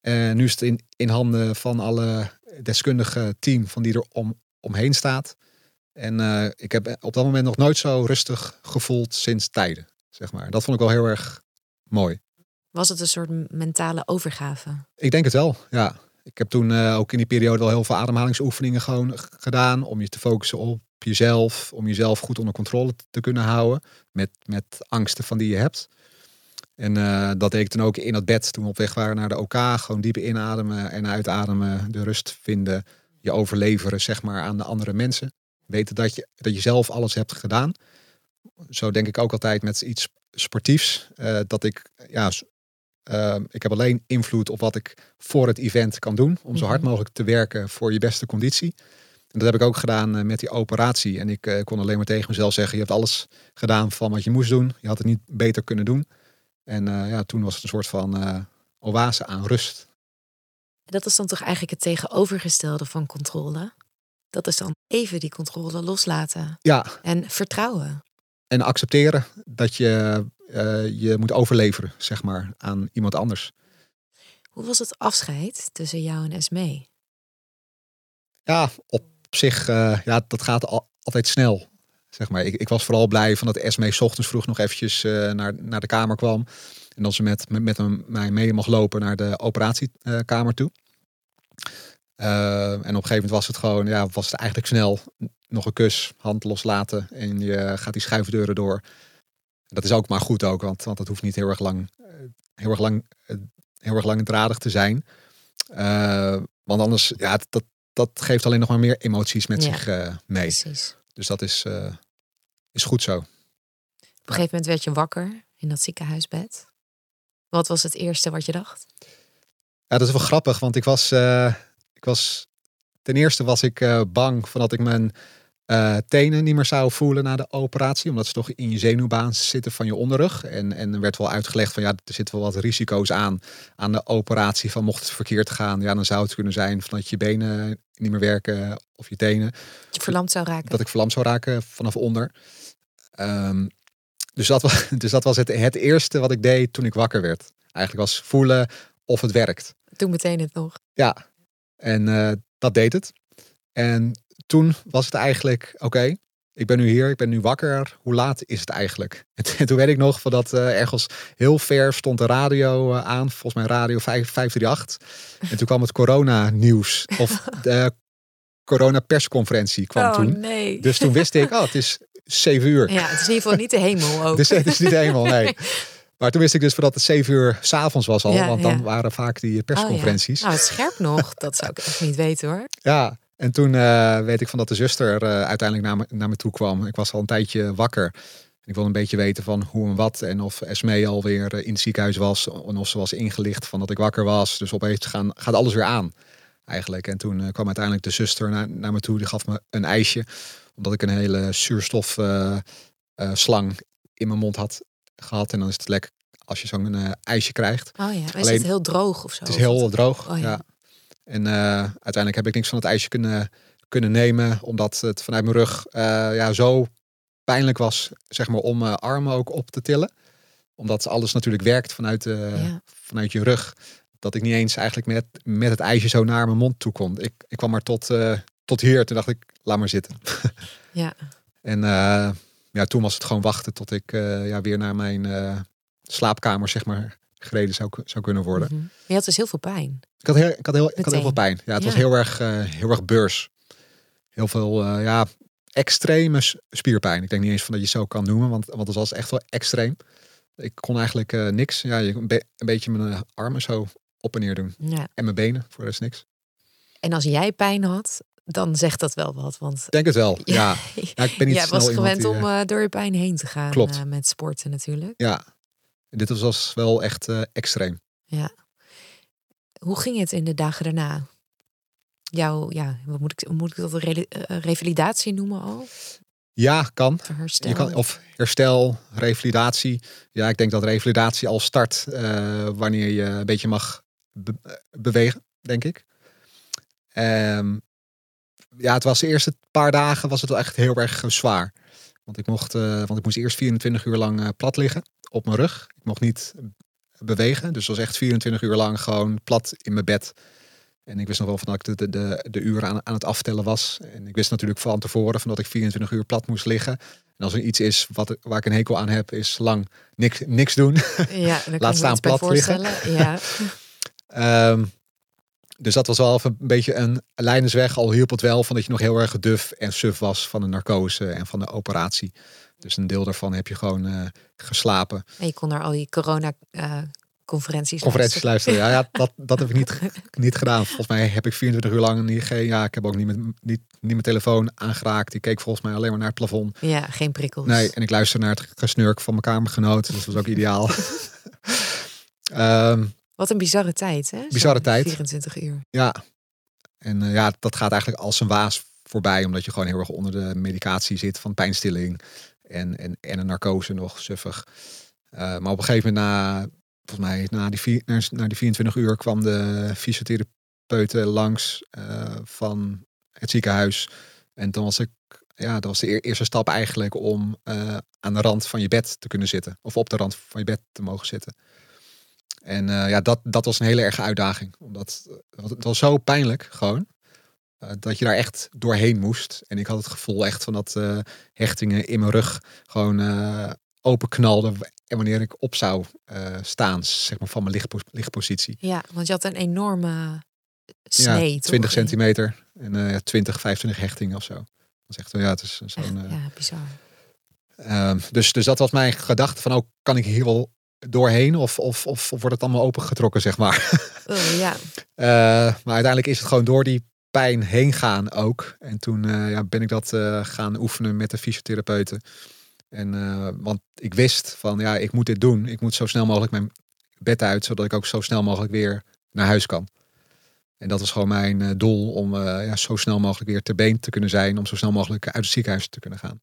En nu is het in, in handen van alle deskundige team van die er om, omheen staat. En uh, ik heb op dat moment nog nooit zo rustig gevoeld sinds tijden, zeg maar. Dat vond ik wel heel erg mooi. Was het een soort mentale overgave? Ik denk het wel, ja. Ik heb toen uh, ook in die periode wel heel veel ademhalingsoefeningen gewoon gedaan. Om je te focussen op jezelf. Om jezelf goed onder controle te kunnen houden. Met, met angsten van die je hebt. En uh, dat deed ik toen ook in het bed toen we op weg waren naar de OK. Gewoon diep inademen en uitademen. De rust vinden je overleveren zeg maar, aan de andere mensen. Weten dat je, dat je zelf alles hebt gedaan. Zo denk ik ook altijd met iets sportiefs. Uh, dat ik, ja, uh, ik heb alleen invloed op wat ik voor het event kan doen. Om zo hard mhm. mogelijk te werken voor je beste conditie. En dat heb ik ook gedaan uh, met die operatie. En ik kon alleen maar tegen mezelf zeggen, je hebt alles gedaan van wat je moest doen. Je had het niet beter kunnen doen. En ja, toen was het een soort van oase aan rust. Dat is dan toch eigenlijk het tegenovergestelde van controle? Dat is dan even die controle loslaten. Ja. En vertrouwen. En accepteren dat je uh, je moet overleveren, zeg maar, aan iemand anders. Hoe was het afscheid tussen jou en Esme? Ja, op zich, uh, ja, dat gaat al, altijd snel. Zeg maar. ik, ik was vooral blij van dat Esme ochtends vroeg nog eventjes uh, naar, naar de kamer kwam. En dat ze met, met, met mij mee mocht lopen naar de operatiekamer toe. Uh, en op een gegeven moment was het gewoon, ja, was het eigenlijk snel. Nog een kus, hand loslaten en je gaat die schuifdeuren door. Dat is ook maar goed ook, want, want dat hoeft niet heel erg lang, eh, heel erg lang, eh, heel erg langdradig te zijn. Uh, want anders, ja, dat, dat geeft alleen nog maar meer emoties met zich uh, mee. Precies. Dus dat is, is goed zo. Op een gegeven moment werd je wakker in dat ziekenhuisbed. Wat was het eerste wat je dacht? Ja, dat is wel grappig, want ik was, uh, ik was ten eerste was ik uh, bang van dat ik mijn uh, tenen niet meer zou voelen na de operatie, omdat ze toch in je zenuwbaan zitten van je onderrug. En, en er werd wel uitgelegd van ja, er zitten wel wat risico's aan aan de operatie. Van mocht het verkeerd gaan, ja, dan zou het kunnen zijn van dat je benen niet meer werken of je tenen. Dat je verlamd zou raken. Dat ik verlamd zou raken vanaf onder. Um, dus dat was, [LAUGHS] dus dat was het, het eerste wat ik deed toen ik wakker werd. Eigenlijk was voelen of het werkt. Toen meteen het nog. Ja, en uh, dat deed het. En toen was het eigenlijk, oké, ik ben nu hier, ik ben nu wakker. Hoe laat is het eigenlijk? [LAUGHS] En toen weet ik nog van dat uh, ergens heel ver stond de radio uh, aan, volgens mij radio 538. En toen kwam het corona nieuws of [LAUGHS] de corona persconferentie kwam oh, toen. Nee. Dus toen wist ik, oh, het is zeven uur. Ja, het is in ieder geval niet de hemel ook. Dus het is niet helemaal, nee. [LAUGHS] Maar toen wist ik dus dat het zeven uur s'avonds was al. Ja, want dan ja. waren vaak die Oh, ja. persconferenties. Nou, het scherp nog. Dat zou ik echt niet weten hoor. Ja, en toen eh, weet ik van dat de zuster eh, uiteindelijk naar me, naar me toe kwam. Ik was al een tijdje wakker. Ik wilde een beetje weten van hoe en wat. En of Esmee alweer eh, in het ziekenhuis was. En of ze was ingelicht van dat ik wakker was. Dus opeens gaan, gaat alles weer aan eigenlijk. En toen kwam uiteindelijk de zuster naar, naar me toe. Die gaf me een ijsje. Omdat ik een hele zuurstofslang slang in mijn mond had gehad. En dan is het lekker als je zo'n ijsje krijgt. Oh ja, is Alleen- het heel droog of zo? Het is heel droog. Oh, ja. ja. En eh, uiteindelijk heb ik niks van het ijsje kunnen, kunnen nemen. Omdat het vanuit mijn rug eh, ja, zo pijnlijk was. Zeg maar om mijn armen ook op te tillen. Omdat alles natuurlijk werkt vanuit, Ja. vanuit je rug. Dat ik niet eens eigenlijk met, met het ijsje zo naar mijn mond toe kon. Ik, ik kwam maar tot, eh, tot hier. Toen dacht ik, laat maar zitten. Ja. [LAUGHS] En eh, ja, toen was het gewoon wachten tot ik eh, ja, weer naar mijn eh, slaapkamer zeg maar, gereden zou, zou kunnen worden. Mhm. Je had dus heel veel pijn. Ik had heel, ik had heel, ik had heel veel pijn. Ja, het was heel erg, eh, heel erg beurs. Heel veel, eh, ja, extreme spierpijn. Ik denk niet eens van dat je het zo kan noemen, want, want het was echt wel extreem. Ik kon eigenlijk eh, niks. Ja, je, een, be- een beetje mijn armen zo op en neer doen. Ja. En mijn benen, voor de rest niks. En als jij pijn had, dan zegt dat wel wat. Want Ik denk het wel, [LAUGHS] ja. ja ik ben niet jij snel was gewend die, om door je pijn heen te gaan Klopt. met sporten natuurlijk. ja. Dit was- wel echt eh, extreem. Hoe ging het in de dagen daarna? Jouw, ja, wat moet ik, moet ik dat Rele- eh, revalidatie noemen al? Ja, kan. Herstel. Je kan, of herstel, revalidatie. Ja, ik denk dat revalidatie al start eh, wanneer je een beetje mag be- bewegen, denk ik. Ehm, ja, het was de eerste paar dagen was het wel echt heel erg zwaar. Want ik mocht, eh, want ik moest eerst 24 uur lang eh, plat liggen op mijn rug. Ik mocht niet bewegen, dus het was echt 24 uur lang gewoon plat in mijn bed. En ik wist nog wel van dat ik de, de, de, de uren aan, aan het aftellen was. En ik wist natuurlijk van tevoren van dat ik 24 uur plat moest liggen. En als er iets is wat, waar ik een hekel aan heb, is lang niks, niks doen. Ja, [LAUGHS] me staan plat liggen. Ja. [LAUGHS] Ehm, dus dat was wel even een beetje een leidersweg. Al hielp het wel van dat je nog heel erg duf en suf was van de narcose en van de operatie. Dus een deel daarvan heb je gewoon eh, geslapen. En je kon naar al die corona eh, conferenties Conferenties luisteren. Ja, ja dat, [LAUGHS] dat heb ik niet, niet gedaan. Volgens mij heb ik 24 uur lang niet, geen, ja, ik heb ook niet, met, niet, niet mijn telefoon aangeraakt. Die keek volgens mij alleen maar naar het plafond. Ja, geen prikkels. Nee, en ik luister naar het gesnurk van mijn kamergenoot. Dus dat was ook ideaal. [LAUGHS] Ehm, Wat een bizarre tijd, hè? Bizarre tijd. 24 uur. ja, en eh, ja, dat gaat eigenlijk als een waas voorbij. Omdat je gewoon heel erg onder de medicatie zit van pijnstilling. En, en, en een narcose nog suffig. Eh, maar op een gegeven moment, na, volgens mij, na die, vier, na, na die 24 uur kwam de fysiotherapeute langs eh, van het ziekenhuis. En toen was ik, ja, dat was de eer- eerste stap eigenlijk om aan de rand van je bed te kunnen zitten. Of op de rand van je bed te mogen zitten. En eh, ja, dat, dat was een hele erge uitdaging. Omdat eh, het was zo pijnlijk gewoon. eh, dat je daar echt doorheen moest. En ik had het gevoel echt van dat hechtingen in mijn rug gewoon eh open knalden. En wanneer ik op zou staan, zeg maar van mijn lichtpo- lichtpositie. Ja, want je had een enorme snee, ja, toch? 20 centimeter en eh 20, 25 hechtingen of zo. Dat is echt, ja, het is zo'n... ja, bizar. Ehm, dus, dus dat was mijn gedachte van, oh, kan ik hier wel doorheen? Of, of, of, wordt het allemaal opengetrokken, zeg maar. Oh, ja, [LAUGHS] Eh, maar uiteindelijk is het gewoon door die pijn heen gaan ook. En toen eh, ja, ben ik dat eh, gaan oefenen met de fysiotherapeuten. En, want ik wist van, ja, ik moet dit doen. Ik moet zo snel mogelijk mijn bed uit, zodat ik ook zo snel mogelijk weer naar huis kan. En dat was gewoon mijn doel om ja, zo snel mogelijk weer ter been te kunnen zijn. Om zo snel mogelijk uit het ziekenhuis te kunnen gaan.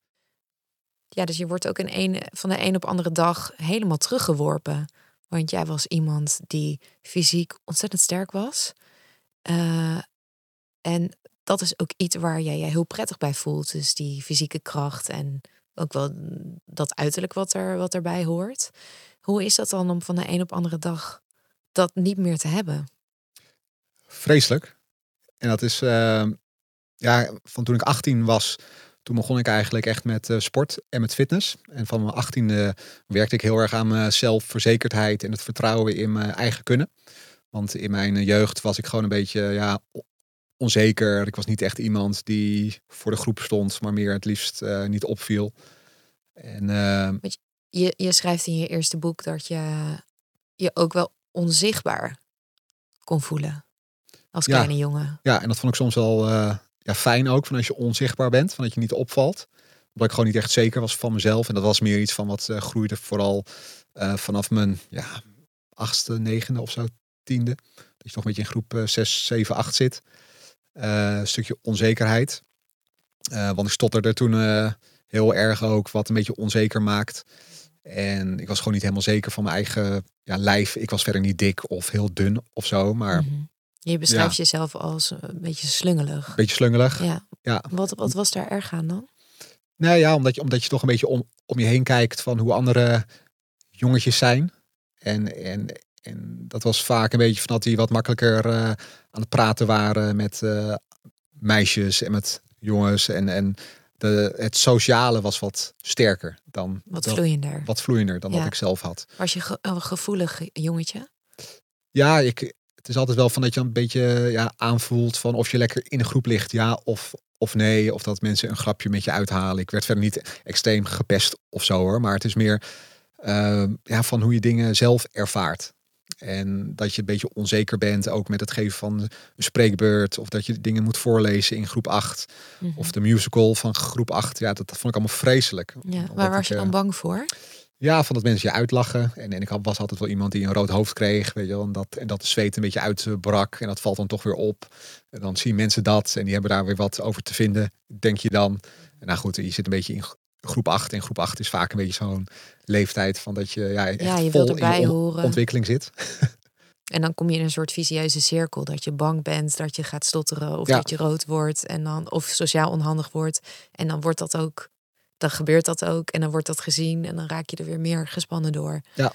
Ja, dus je wordt ook in een, van de een op andere dag helemaal teruggeworpen. Want jij was iemand die fysiek ontzettend sterk was. Eh, en dat is ook iets waar jij je heel prettig bij voelt. Dus die fysieke kracht en ook wel dat uiterlijk wat, er, wat erbij hoort. Hoe is dat dan om van de een op andere dag dat niet meer te hebben? vreselijk. En dat is, eh, ja, van toen ik 18 was, toen begon ik eigenlijk echt met eh, sport en met fitness. En van mijn 18e werkte ik heel erg aan mijn zelfverzekerdheid en het vertrouwen in mijn eigen kunnen. Want in mijn jeugd was ik gewoon een beetje, ja, onzeker. Ik was niet echt iemand die voor de groep stond, maar meer het liefst eh, niet opviel. En uh, je, je schrijft in je eerste boek dat je je ook wel onzichtbaar kon voelen als kleine jongen. Ja, en dat vond ik soms wel uh, ja, fijn ook, van als je onzichtbaar bent, van dat je niet opvalt. Omdat ik gewoon niet echt zeker was van mezelf. En dat was meer iets van wat uh, groeide vooral uh, vanaf mijn ja, achtste, negende of zo, tiende. Dat je toch een beetje in groep 6, 7, 8 zit. een stukje onzekerheid. want ik stotterde toen heel erg ook, wat een beetje onzeker maakt. En ik was gewoon niet helemaal zeker van mijn eigen ja, lijf. Ik was verder niet dik of heel dun of zo. Maar -hmm. Je beschrijft jezelf als een beetje slungelig. Beetje slungelig. Ja. ja. Wat, wat was daar erg aan dan? Nou ja, omdat je, omdat je toch een beetje om, om je heen kijkt van hoe andere jongetjes zijn. En, en, en dat was vaak een beetje van dat die wat makkelijker uh, aan het praten waren met uh, meisjes en met jongens. En, en de, het sociale was wat sterker dan. Wat vloeiender. Wat vloeiender dan ja. wat ik zelf had. Was je ge een gevoelig jongetje? Ja, ik, het is altijd wel van dat je een beetje ja, aanvoelt van of je lekker in een groep ligt, ja of, of nee. Of dat mensen een grapje met je uithalen. Ik werd verder niet extreem gepest of zo hoor. Maar het is meer uh, ja, van hoe je dingen zelf ervaart. En dat je een beetje onzeker bent, ook met het geven van een spreekbeurt. Of dat je dingen moet voorlezen in groep 8. Mm -hmm. Of de musical van groep 8. Ja, dat, dat vond ik allemaal vreselijk. Ja, waar was je dan bang voor? Ja, van dat mensen je uitlachen. En, en ik was altijd wel iemand die een rood hoofd kreeg. Weet je wel, en, dat, en dat de zweet een beetje uitbrak. En dat valt dan toch weer op. En dan zien mensen dat. En die hebben daar weer wat over te vinden, denk je dan. En nou goed, je zit een beetje in groep 8. En groep 8 is vaak een beetje zo'n leeftijd van dat je, ja, echt ja, je vol erbij in horen. ontwikkeling zit. En dan kom je in een soort visieuze cirkel. Dat je bang bent, dat je gaat stotteren of ja. dat je rood wordt. En dan, of sociaal onhandig wordt. En dan wordt dat ook, dan gebeurt dat ook. En dan wordt dat gezien en dan raak je er weer meer gespannen door. Ja.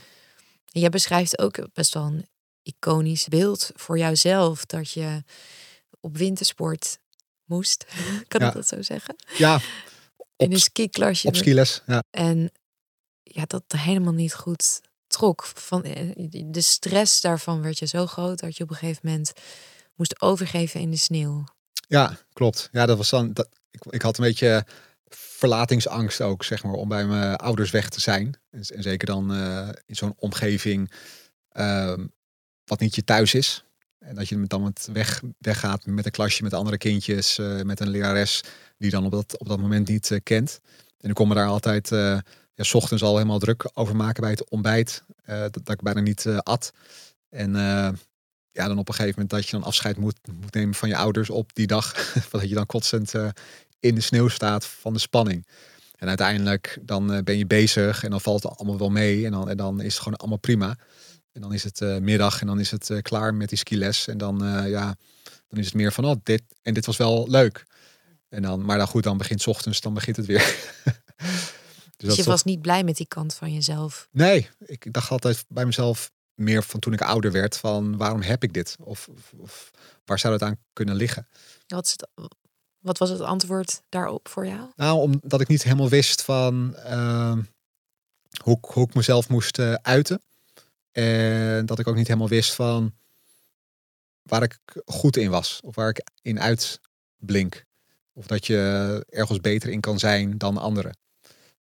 En jij beschrijft ook best wel een iconisch beeld voor jouzelf. Dat je op wintersport moest. [LAUGHS] kan ja. ik dat zo zeggen? Ja. [LAUGHS] in een skiklasje. Op skiles, ja. En ja, dat helemaal niet goed trok. Van, de stress daarvan werd je zo groot dat je op een gegeven moment moest overgeven in de sneeuw. Ja, klopt. Ja, dat was dan. Dat, ik, ik had een beetje verlatingsangst ook, zeg maar, om bij mijn ouders weg te zijn. En, zeker dan uh, in zo'n omgeving uh, wat niet je thuis is. En dat je dan met weg, weggaat met een klasje met andere kindjes, uh, met een lerares die dan op dat, op dat moment niet uh, kent. En ik kon me daar altijd ja, s ochtends al helemaal druk over maken bij het ontbijt. Dat, dat, ik bijna niet at. En ja, dan op een gegeven moment dat je dan afscheid moet, moet nemen van je ouders op die dag. [LAUGHS] dat je dan kotsend in de sneeuw staat van de spanning. En uiteindelijk dan ben je bezig en dan valt het allemaal wel mee. En dan, en dan is het gewoon allemaal prima. En dan is het middag en dan is het klaar met die skiles. En dan, ja, dan is het meer van, oh, dit en dit was wel leuk. En dan, maar dan goed, dan begint 's ochtends, dan begint het weer. [LAUGHS] Dus, dus je was niet blij met die kant van jezelf? Nee, ik dacht altijd bij mezelf meer van toen ik ouder werd van waarom heb ik dit? Of, of, of waar zou het aan kunnen liggen? Wat, is het, wat was het antwoord daarop voor jou? Nou, omdat ik niet helemaal wist van uh, hoe, hoe ik mezelf moest uh, uiten. En dat ik ook niet helemaal wist van waar ik goed in was. Of waar ik in uitblink. Of dat je ergens beter in kan zijn dan anderen.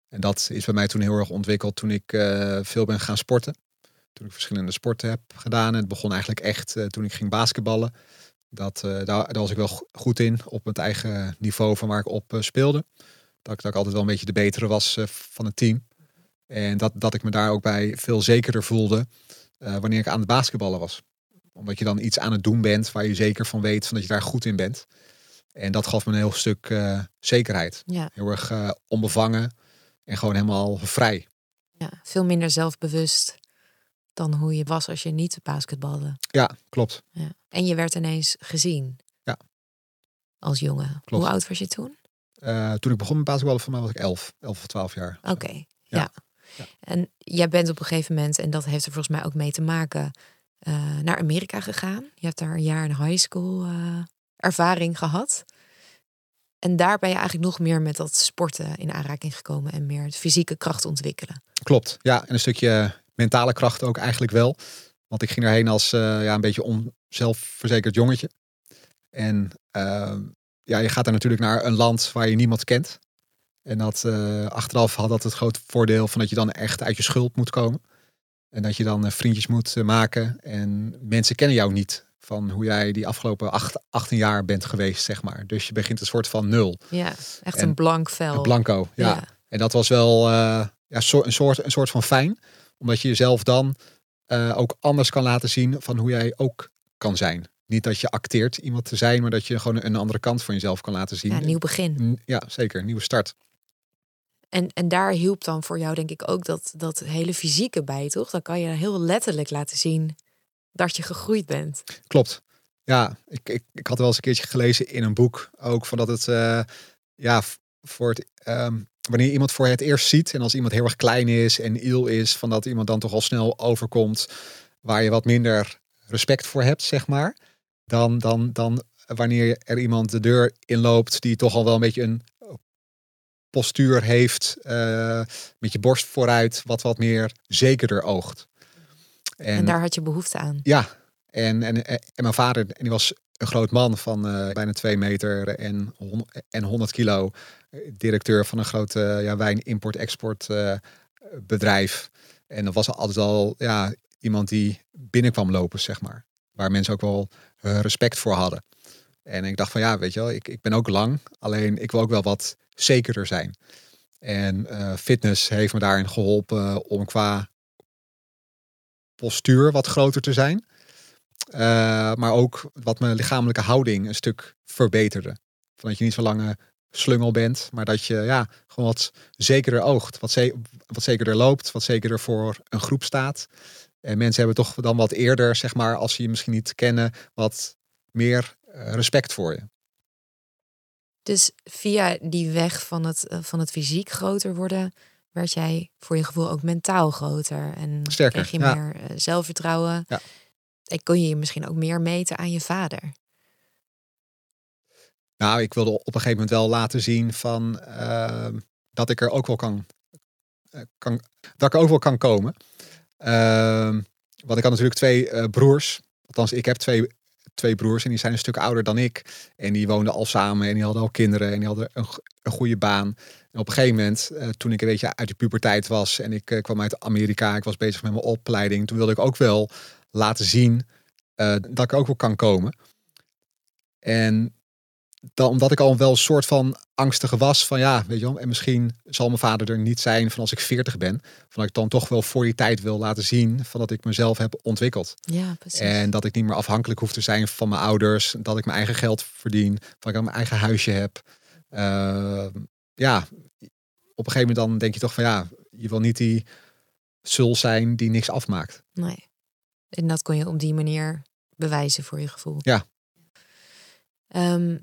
En dat is bij mij toen heel erg ontwikkeld toen ik uh, veel ben gaan sporten. Toen ik verschillende sporten heb gedaan. Het begon eigenlijk echt uh, toen ik ging basketballen. Dat, uh, daar, daar, was ik wel goed in op het eigen niveau van waar ik op speelde. Dat, dat ik altijd wel een beetje de betere was van het team. En dat, dat ik me daar ook bij veel zekerder voelde wanneer ik aan het basketballen was. Omdat je dan iets aan het doen bent waar je zeker van weet van dat je daar goed in bent. En dat gaf me een heel stuk zekerheid. Ja. Heel erg onbevangen. En gewoon helemaal vrij. Ja, veel minder zelfbewust dan hoe je was als je niet basketbalde. Ja, klopt. Ja. En je werd ineens gezien. Ja. Als jongen. Klopt. Hoe oud was je toen? Uh, toen ik begon met basketballen, voor mij was ik 11, 11 of 12 jaar. Oké, okay. ja. ja. En jij bent op een gegeven moment, en dat heeft er volgens mij ook mee te maken, uh, naar Amerika gegaan. Je hebt daar een jaar in high school uh, ervaring gehad. En daar ben je eigenlijk nog meer met dat sporten in aanraking gekomen en meer fysieke kracht ontwikkelen. Klopt, ja. En een stukje mentale kracht ook eigenlijk wel. Want ik ging erheen als uh, ja, een beetje onzelfverzekerd jongetje. En ehm, ja, je gaat er natuurlijk naar een land waar je niemand kent. En dat eh, achteraf had dat het grote voordeel van dat je dan echt uit je schuld moet komen. En dat je dan eh, vriendjes moet eh, maken. En mensen kennen jou niet van hoe jij die afgelopen acht, 18 jaar bent geweest, zeg maar. Dus je begint een soort van nul. Ja, echt En een blank vel. Een blanco, ja. Ja. En dat was wel eh, ja, een, soort, een soort van fijn. Omdat je jezelf dan eh, ook anders kan laten zien van hoe jij ook kan zijn. Niet dat je acteert iemand te zijn, maar dat je gewoon een andere kant van jezelf kan laten zien. Ja, nieuw begin. Ja, zeker. Nieuwe start. En, en daar hielp dan voor jou denk ik ook dat, dat hele fysieke bij, toch? Dan kan je heel letterlijk laten zien dat je gegroeid bent. Klopt. Ja, ik, ik, ik had wel eens een keertje gelezen in een boek ook van dat het eh, ja voor het ehm, wanneer iemand voor het eerst ziet en als iemand heel erg klein is en iel is, van dat iemand dan toch al snel overkomt waar je wat minder respect voor hebt, zeg maar. Dan, dan, dan wanneer er iemand de deur inloopt die toch al wel een beetje een postuur heeft, eh, met je borst vooruit, wat wat meer zekerder oogt. En, daar had je behoefte aan. Ja, en, en, en mijn vader, en die was een groot man van eh, bijna twee meter en, en 100 kilo. Directeur van een groot eh, ja, wijn-import-export eh, bedrijf. En dat was altijd al ja, iemand die binnenkwam lopen, zeg maar. Waar mensen ook wel eh, respect voor hadden. En ik dacht van ja, weet je wel, ik, ik ben ook lang. Alleen ik wil ook wel wat zekerder zijn. En fitness heeft me daarin geholpen om qua postuur wat groter te zijn. Maar ook wat mijn lichamelijke houding een stuk verbeterde. Van dat je niet zo lange slungel bent, maar dat je ja, gewoon wat zekerder oogt. Wat, ze wat zekerder loopt, wat zekerder voor een groep staat. En mensen hebben toch dan wat eerder, zeg maar, als ze je misschien niet kennen, wat meer eh, respect voor je. Dus via die weg van het, eh, van het fysiek groter worden, werd jij voor je gevoel ook mentaal groter. En Sterker, kreeg je ja. meer eh, zelfvertrouwen. Ja. En kon je je misschien ook meer meten aan je vader. Nou, ik wilde op een gegeven moment wel laten zien van ehm, dat ik er ook wel kan, eh, kan dat ik ook wel kan komen. Ehm, want ik had natuurlijk twee eh, broers. Althans, ik heb twee, twee broers en die zijn een stuk ouder dan ik. En die woonden al samen en die hadden al kinderen en die hadden een, een goede baan. En op een gegeven moment, eh, toen ik een beetje uit de puberteit was en ik kwam uit Amerika, ik was bezig met mijn opleiding, toen wilde ik ook wel laten zien dat ik ook wel kan komen. En dan, omdat ik al wel een soort van angstige was van ja, weet je wel, en misschien zal mijn vader er niet zijn van als ik 40 ben, van dat ik dan toch wel voor die tijd wil laten zien van dat ik mezelf heb ontwikkeld. Ja, precies. En dat ik niet meer afhankelijk hoef te zijn van mijn ouders, dat ik mijn eigen geld verdien, dat ik mijn eigen huisje heb. Uh, ja, op een gegeven moment dan denk je toch van ja, je wil niet die sul zijn die niks afmaakt. Nee. En dat kon je op die manier bewijzen voor je gevoel. Ja. Ehm,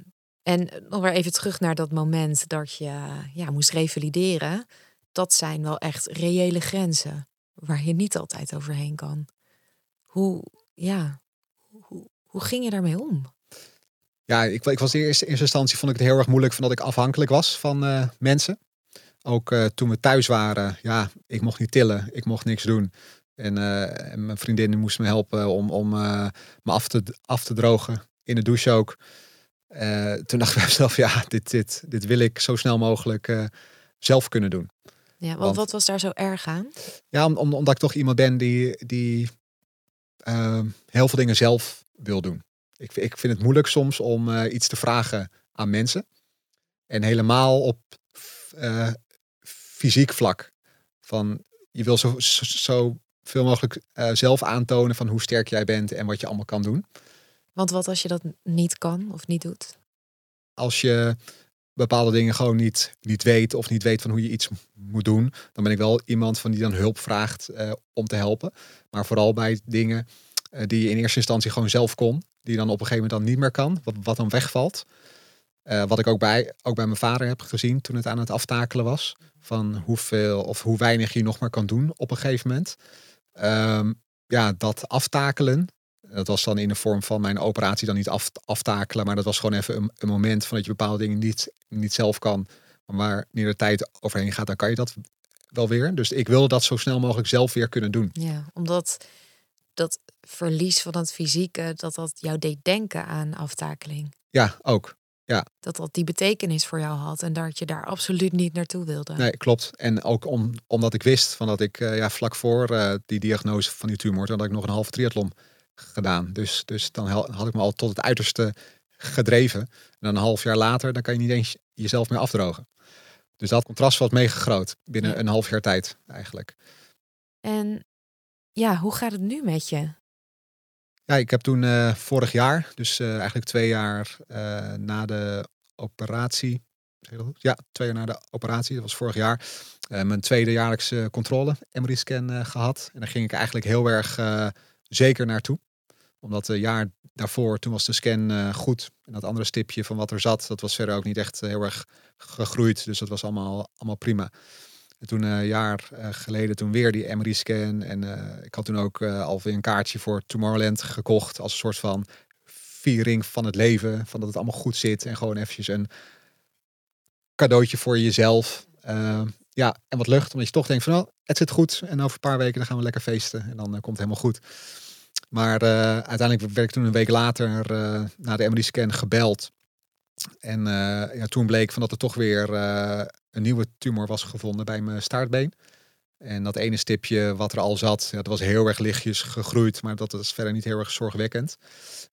en nog weer even terug naar dat moment dat je ja, moest revalideren. Dat zijn wel echt reële grenzen waar je niet altijd overheen kan. Hoe, ja, hoe, hoe ging je daarmee om? Ja, ik, ik was in eerste, instantie vond ik het heel erg moeilijk van dat ik afhankelijk was van uh, mensen. Ook toen we thuis waren, ja, ik mocht niet tillen, ik mocht niks doen. En, mijn vriendin moest me helpen om, om me af te, af te drogen in de douche ook. Uh, toen dacht ik bij mezelf, ja, dit, dit, dit wil ik zo snel mogelijk uh, zelf kunnen doen. Ja, want, want, wat was daar zo erg aan? Ja, om, om, omdat ik toch iemand ben die, die uh, heel veel dingen zelf wil doen. Ik, ik vind het moeilijk soms om iets te vragen aan mensen. En helemaal op fysiek vlak. Van, je wil zo, zo, zo veel mogelijk zelf aantonen van hoe sterk jij bent en wat je allemaal kan doen. Want wat als je dat niet kan of niet doet? Als je bepaalde dingen gewoon niet, niet weet of niet weet van hoe je iets moet doen, dan ben ik wel iemand van die dan hulp vraagt uh, om te helpen. Maar vooral bij dingen uh, die je in eerste instantie gewoon zelf kon, die dan op een gegeven moment dan niet meer kan, wat, wat dan wegvalt. Uh, wat ik ook bij, ook bij mijn vader heb gezien toen het aan het aftakelen was. Van hoeveel of hoe weinig je nog maar kan doen op een gegeven moment. Um, ja, dat aftakelen, dat was dan in de vorm van mijn operatie dan niet af, aftakelen, maar dat was gewoon even een, een, moment van dat je bepaalde dingen niet, niet zelf kan. Maar wanneer de tijd overheen gaat, dan kan je dat wel weer. Dus ik wilde dat zo snel mogelijk zelf weer kunnen doen. Ja, omdat dat verlies van het fysieke, dat dat jou deed denken aan aftakeling. Ja, ook. Dat dat die betekenis voor jou had en dat je daar absoluut niet naartoe wilde. Nee, klopt. En ook om, omdat ik wist van dat ik eh, ja, vlak voor eh, die diagnose van die tumor, had ik nog een halve triathlon gedaan. Dus, dus dan had ik me al tot het uiterste gedreven. En dan een half jaar later, dan kan je niet eens jezelf meer afdrogen. Dus dat contrast was mega groot binnen Ja. een half jaar tijd eigenlijk. En ja, hoe gaat het nu met je? Ja, ik heb toen eh, vorig jaar, dus eh, eigenlijk twee jaar eh, na de operatie? Ja, twee jaar na de operatie, dat was vorig jaar, mijn tweede jaarlijkse controle, MRI-scan eh, gehad. En daar ging ik eigenlijk heel erg zeker naartoe. Omdat een jaar daarvoor, toen was de scan eh, goed. En dat andere stipje van wat er zat, dat was verder ook niet echt eh, heel erg gegroeid. Dus dat was allemaal, allemaal prima. En toen eh, een jaar eh, geleden toen weer die MRI-scan. En eh, ik had toen ook eh, alweer een kaartje voor Tomorrowland gekocht. Als een soort van viering van het leven. Van dat het allemaal goed zit. En gewoon eventjes een cadeautje voor jezelf. Eh, ja, en wat lucht. Omdat je toch denkt van, oh, het zit goed. En over een paar weken dan gaan we lekker feesten. En dan eh, komt het helemaal goed. Maar eh, uiteindelijk werd ik toen een week later eh, na de MRI-scan gebeld. En eh, ja, toen bleek van dat er toch weer een nieuwe tumor was gevonden bij mijn staartbeen. En dat ene stipje wat er al zat, ja, dat was heel erg lichtjes gegroeid, maar dat is verder niet heel erg zorgwekkend.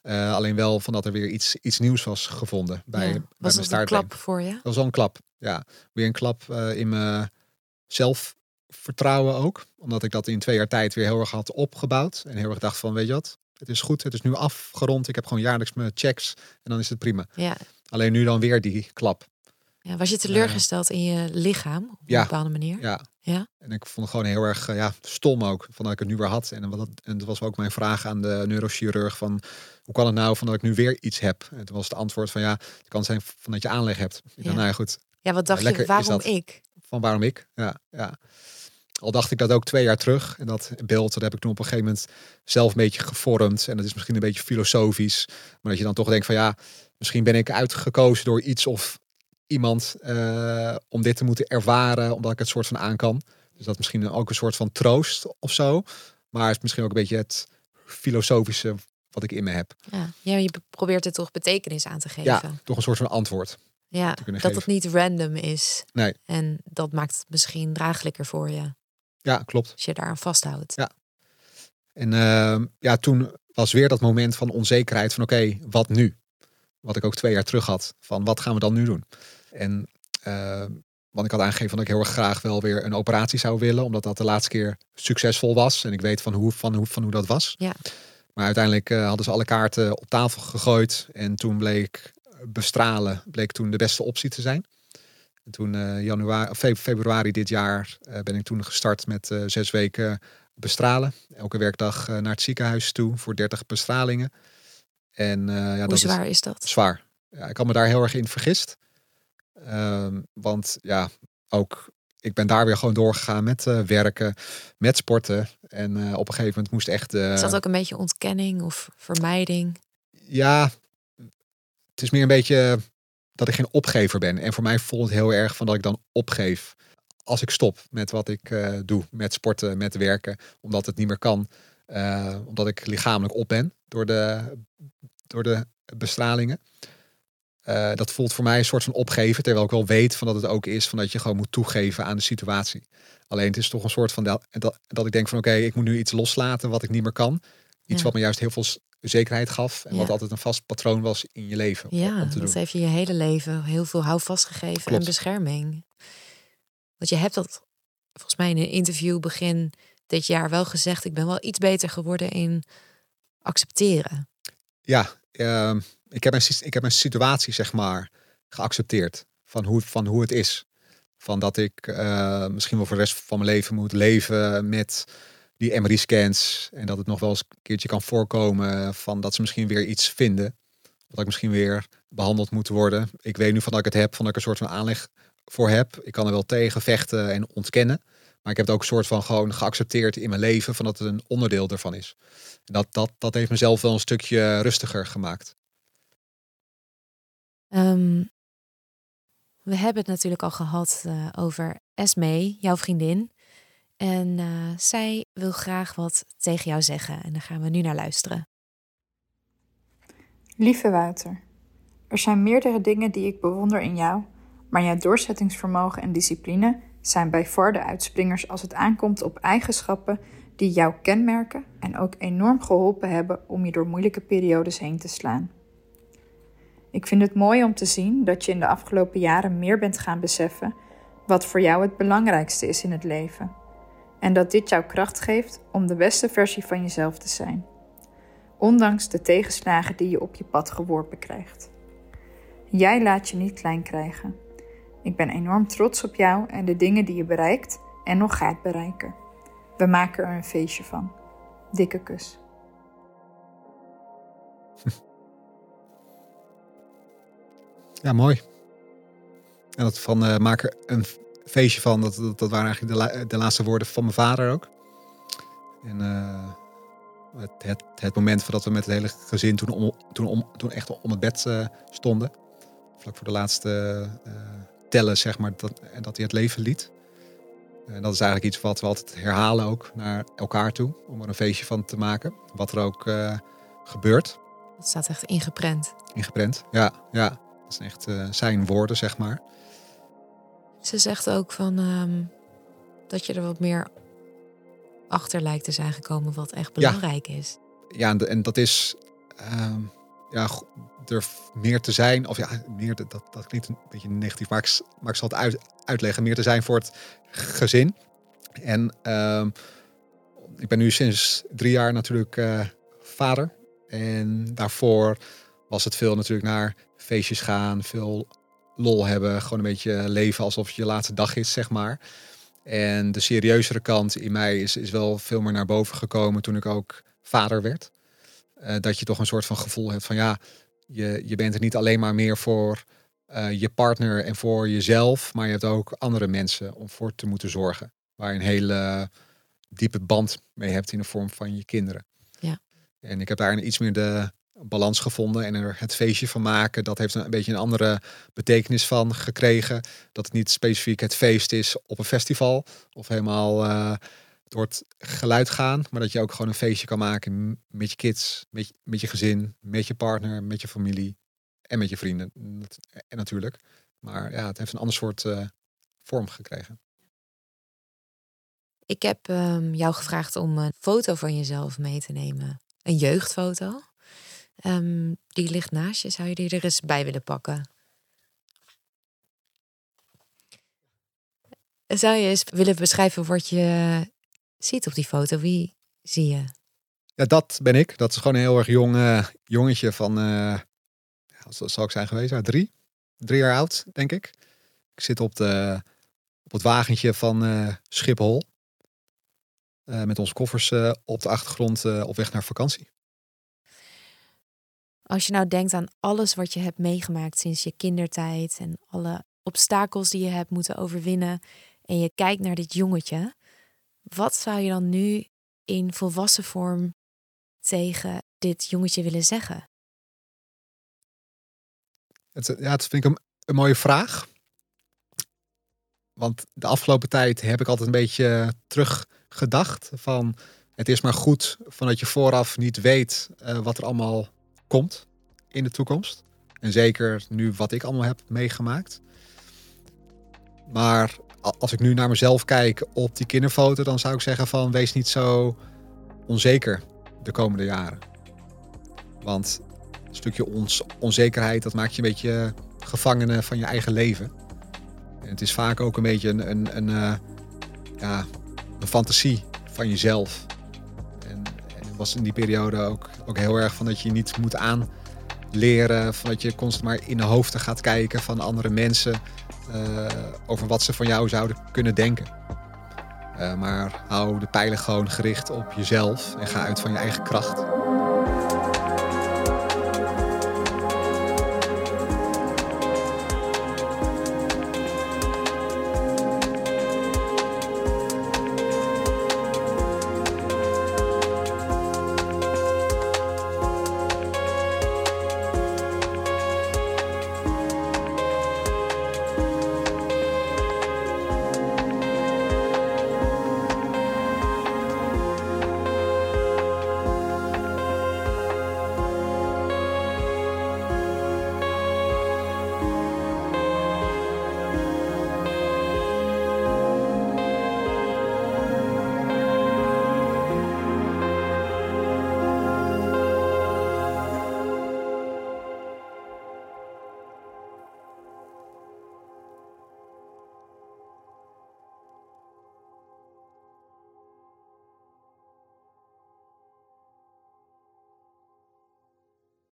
Alleen wel van dat er weer iets, iets nieuws was gevonden bij, Ja. bij Was mijn dat een staartbeen. klap voor je? Dat was wel een klap. Ja, weer een klap in mijn zelfvertrouwen ook. Omdat ik dat in twee jaar tijd weer heel erg had opgebouwd. En heel erg dacht van, weet je wat, het is goed, het is nu afgerond. Ik heb gewoon jaarlijks mijn checks en dan is het prima. Ja. Alleen nu dan weer die klap. ja. Was je teleurgesteld in je lichaam op Ja. een bepaalde manier? Ja. Ja? En ik vond het gewoon heel erg eh, ja, stom ook, van dat ik het nu weer had. En, wat dat, en dat was ook mijn vraag aan de neurochirurg van, hoe kan het nou van dat ik nu weer iets heb? En toen was het antwoord van, ja, het kan zijn van dat je aanleg hebt. Ik dacht, Ja. nou ja, goed, Ja, wat dacht je, waarom ik? van waarom ik. Ja, ja. Al dacht ik dat ook twee jaar terug. En dat beeld dat heb ik toen op een gegeven moment zelf een beetje gevormd. En dat is misschien een beetje filosofisch. Maar dat je dan toch denkt van ja, misschien ben ik uitgekozen door iets of iemand eh, om dit te moeten ervaren. Omdat ik het soort van aan kan. Dus dat is misschien ook een soort van troost of zo. Maar het is misschien ook een beetje het filosofische wat ik in me heb. Ja, ja je probeert er toch betekenis aan te geven. Ja, toch een soort van antwoord. Ja, dat het niet random is. Nee. En dat maakt het misschien draaglijker voor je. Ja, klopt. Als je daaraan vasthoudt. Ja. En ehm, ja, toen was weer dat moment van onzekerheid van oké, wat nu? Wat ik ook twee jaar terug had. Van wat gaan we dan nu doen? En ehm, want ik had aangegeven dat ik heel erg graag wel weer een operatie zou willen. Omdat dat de laatste keer succesvol was. En ik weet van hoe, van hoe, van hoe dat was. Ja. Maar uiteindelijk eh, hadden ze alle kaarten op tafel gegooid. En toen bleek bestralen bleek toen de beste optie te zijn. En toen eh, januari, fe- februari dit jaar eh, ben ik toen gestart met eh, zes weken bestralen. Elke werkdag naar het ziekenhuis toe voor 30 bestralingen. En ja, Hoe dat zwaar is is dat? zwaar. Ja, ik had me daar heel erg in vergist. Ehm, want ja, ook ik ben daar weer gewoon doorgegaan met werken, met sporten. En op een gegeven moment moest echt. eh, Is dat ook een beetje ontkenning of vermijding? ja, het is meer een beetje dat ik geen opgever ben. En voor mij voelt het heel erg van dat ik dan opgeef. Als ik stop met wat ik eh, doe, met sporten, met werken, omdat het niet meer kan. eh, omdat ik lichamelijk op ben door de, door de bestralingen. Eh, dat voelt voor mij een soort van opgeven, terwijl ik wel weet van dat het ook is van dat je gewoon moet toegeven aan de situatie. Alleen het is toch een soort van dat, dat, ik denk van oké, ik moet nu iets loslaten wat ik niet meer kan. Iets Ja. wat me juist heel veel zekerheid gaf en wat altijd een vast patroon was in je leven om- Ja, dat doen. heeft je je hele leven heel veel houvast gegeven en bescherming. Want je hebt dat volgens mij in een interview begin dit jaar wel gezegd. Ik ben wel iets beter geworden in accepteren. Ja, ehm, ik, heb mijn, ik heb mijn situatie zeg maar geaccepteerd van hoe, van hoe het is. Van dat ik eh, misschien wel voor de rest van mijn leven moet leven met die MRI-scans. En dat het nog wel eens een keertje kan voorkomen van dat ze misschien weer iets vinden. Dat ik misschien weer behandeld moet worden. Ik weet nu van dat ik het heb, van dat ik een soort van aanleg voor heb. Ik kan er wel tegen vechten en ontkennen. Maar ik heb het ook een soort van gewoon geaccepteerd in mijn leven. Van dat het een onderdeel ervan is. Dat, dat, dat heeft mezelf wel een stukje rustiger gemaakt. Ehm, we hebben het natuurlijk al gehad eh, over Esme, jouw vriendin. En uh, zij wil graag wat tegen jou zeggen. En daar gaan we nu naar luisteren. Lieve Wouter, er zijn meerdere dingen die ik bewonder in jou, maar jouw doorzettingsvermogen en discipline zijn bij de uitspringers als het aankomt op eigenschappen die jou kenmerken en ook enorm geholpen hebben om je door moeilijke periodes heen te slaan. Ik vind het mooi om te zien dat je in de afgelopen jaren meer bent gaan beseffen wat voor jou het belangrijkste is in het leven. En dat dit jou kracht geeft om de beste versie van jezelf te zijn, ondanks de tegenslagen die je op je pad geworpen krijgt. Jij laat je niet klein krijgen. Ik ben enorm trots op jou en de dingen die je bereikt en nog gaat bereiken. We maken er een feestje van. Dikke kus. [LAUGHS] Ja, mooi. En dat van uh, maak er een feestje van, dat, dat, dat waren eigenlijk de, de, laatste woorden van mijn vader ook. En uh, het, het, het, moment dat we met het hele gezin toen, om, toen, om, toen echt om het bed uh, stonden. Vlak voor de laatste tellen, zeg maar, dat, en dat hij het leven liet. En dat is eigenlijk iets wat we altijd herhalen ook naar elkaar toe. Om er een feestje van te maken. Wat er ook gebeurt. Dat staat echt ingeprent. Ingeprent, ja. ja. Dat zijn echt zijn woorden, zeg maar. Ze zegt ook van um, dat je er wat meer achter lijkt te zijn gekomen wat echt belangrijk ja. is. Ja, en, en dat is um, ja, er meer te zijn, of ja, meer, dat, dat klinkt een beetje negatief, maar ik, maar ik zal het uit, uitleggen. Meer te zijn voor het gezin. En um, ik ben nu sinds drie jaar natuurlijk uh, vader. En daarvoor was het veel natuurlijk naar feestjes gaan, veel lol hebben, gewoon een beetje leven alsof het je laatste dag is, zeg maar. En de serieuzere kant in mij is, is wel veel meer naar boven gekomen toen ik ook vader werd. Uh, dat je toch een soort van gevoel hebt van ja, je, je bent er niet alleen maar meer voor uh, je partner en voor jezelf, maar je hebt ook andere mensen om voor te moeten zorgen. Waar je een hele diepe band mee hebt in de vorm van je kinderen. Ja. En ik heb daar iets meer de balans gevonden en er het feestje van maken. Dat heeft een, beetje een andere betekenis van gekregen. Dat het niet specifiek het feest is op een festival of helemaal uh, door het geluid gaan, maar dat je ook gewoon een feestje kan maken met je kids, met je, met je gezin, met je partner, met je familie en met je vrienden. En natuurlijk. Maar ja, het heeft een ander soort uh, vorm gekregen. Ik heb um, jou gevraagd om een foto van jezelf mee te nemen. Een jeugdfoto. Um, die ligt naast je. Zou je die er eens bij willen pakken? Zou je eens willen beschrijven wat je ziet op die foto? Wie zie je? Ja, dat ben ik. Dat is gewoon een heel erg jong uh, jongetje van, uh, ja, zal ik zijn geweest, uh, drie. Drie jaar oud, denk ik. Ik zit op, de, op het wagentje van uh, Schiphol. met onze koffers op de achtergrond op weg naar vakantie. Als je nou denkt aan alles wat je hebt meegemaakt sinds je kindertijd en alle obstakels die je hebt moeten overwinnen en je kijkt naar dit jongetje, wat zou je dan nu in volwassen vorm tegen dit jongetje willen zeggen? Het, ja, het vind ik een, mooie vraag. Want de afgelopen tijd heb ik altijd een beetje teruggedacht van het is maar goed van dat je vooraf niet weet uh, wat er allemaal komt in de toekomst. En zeker nu wat ik allemaal heb meegemaakt. Maar als ik nu naar mezelf kijk op die kinderfoto, dan zou ik zeggen van wees niet zo onzeker de komende jaren. Want een stukje ons onzekerheid, dat maakt je een beetje gevangene van je eigen leven. En het is vaak ook een beetje een, een, een, uh, ja, een fantasie van jezelf. Was in die periode ook, ook heel erg van dat je niet moet aanleren, van dat je constant maar in de hoofden gaat kijken van andere mensen uh, over wat ze van jou zouden kunnen denken. Uh, maar hou de pijlen gewoon gericht op jezelf en ga uit van je eigen kracht.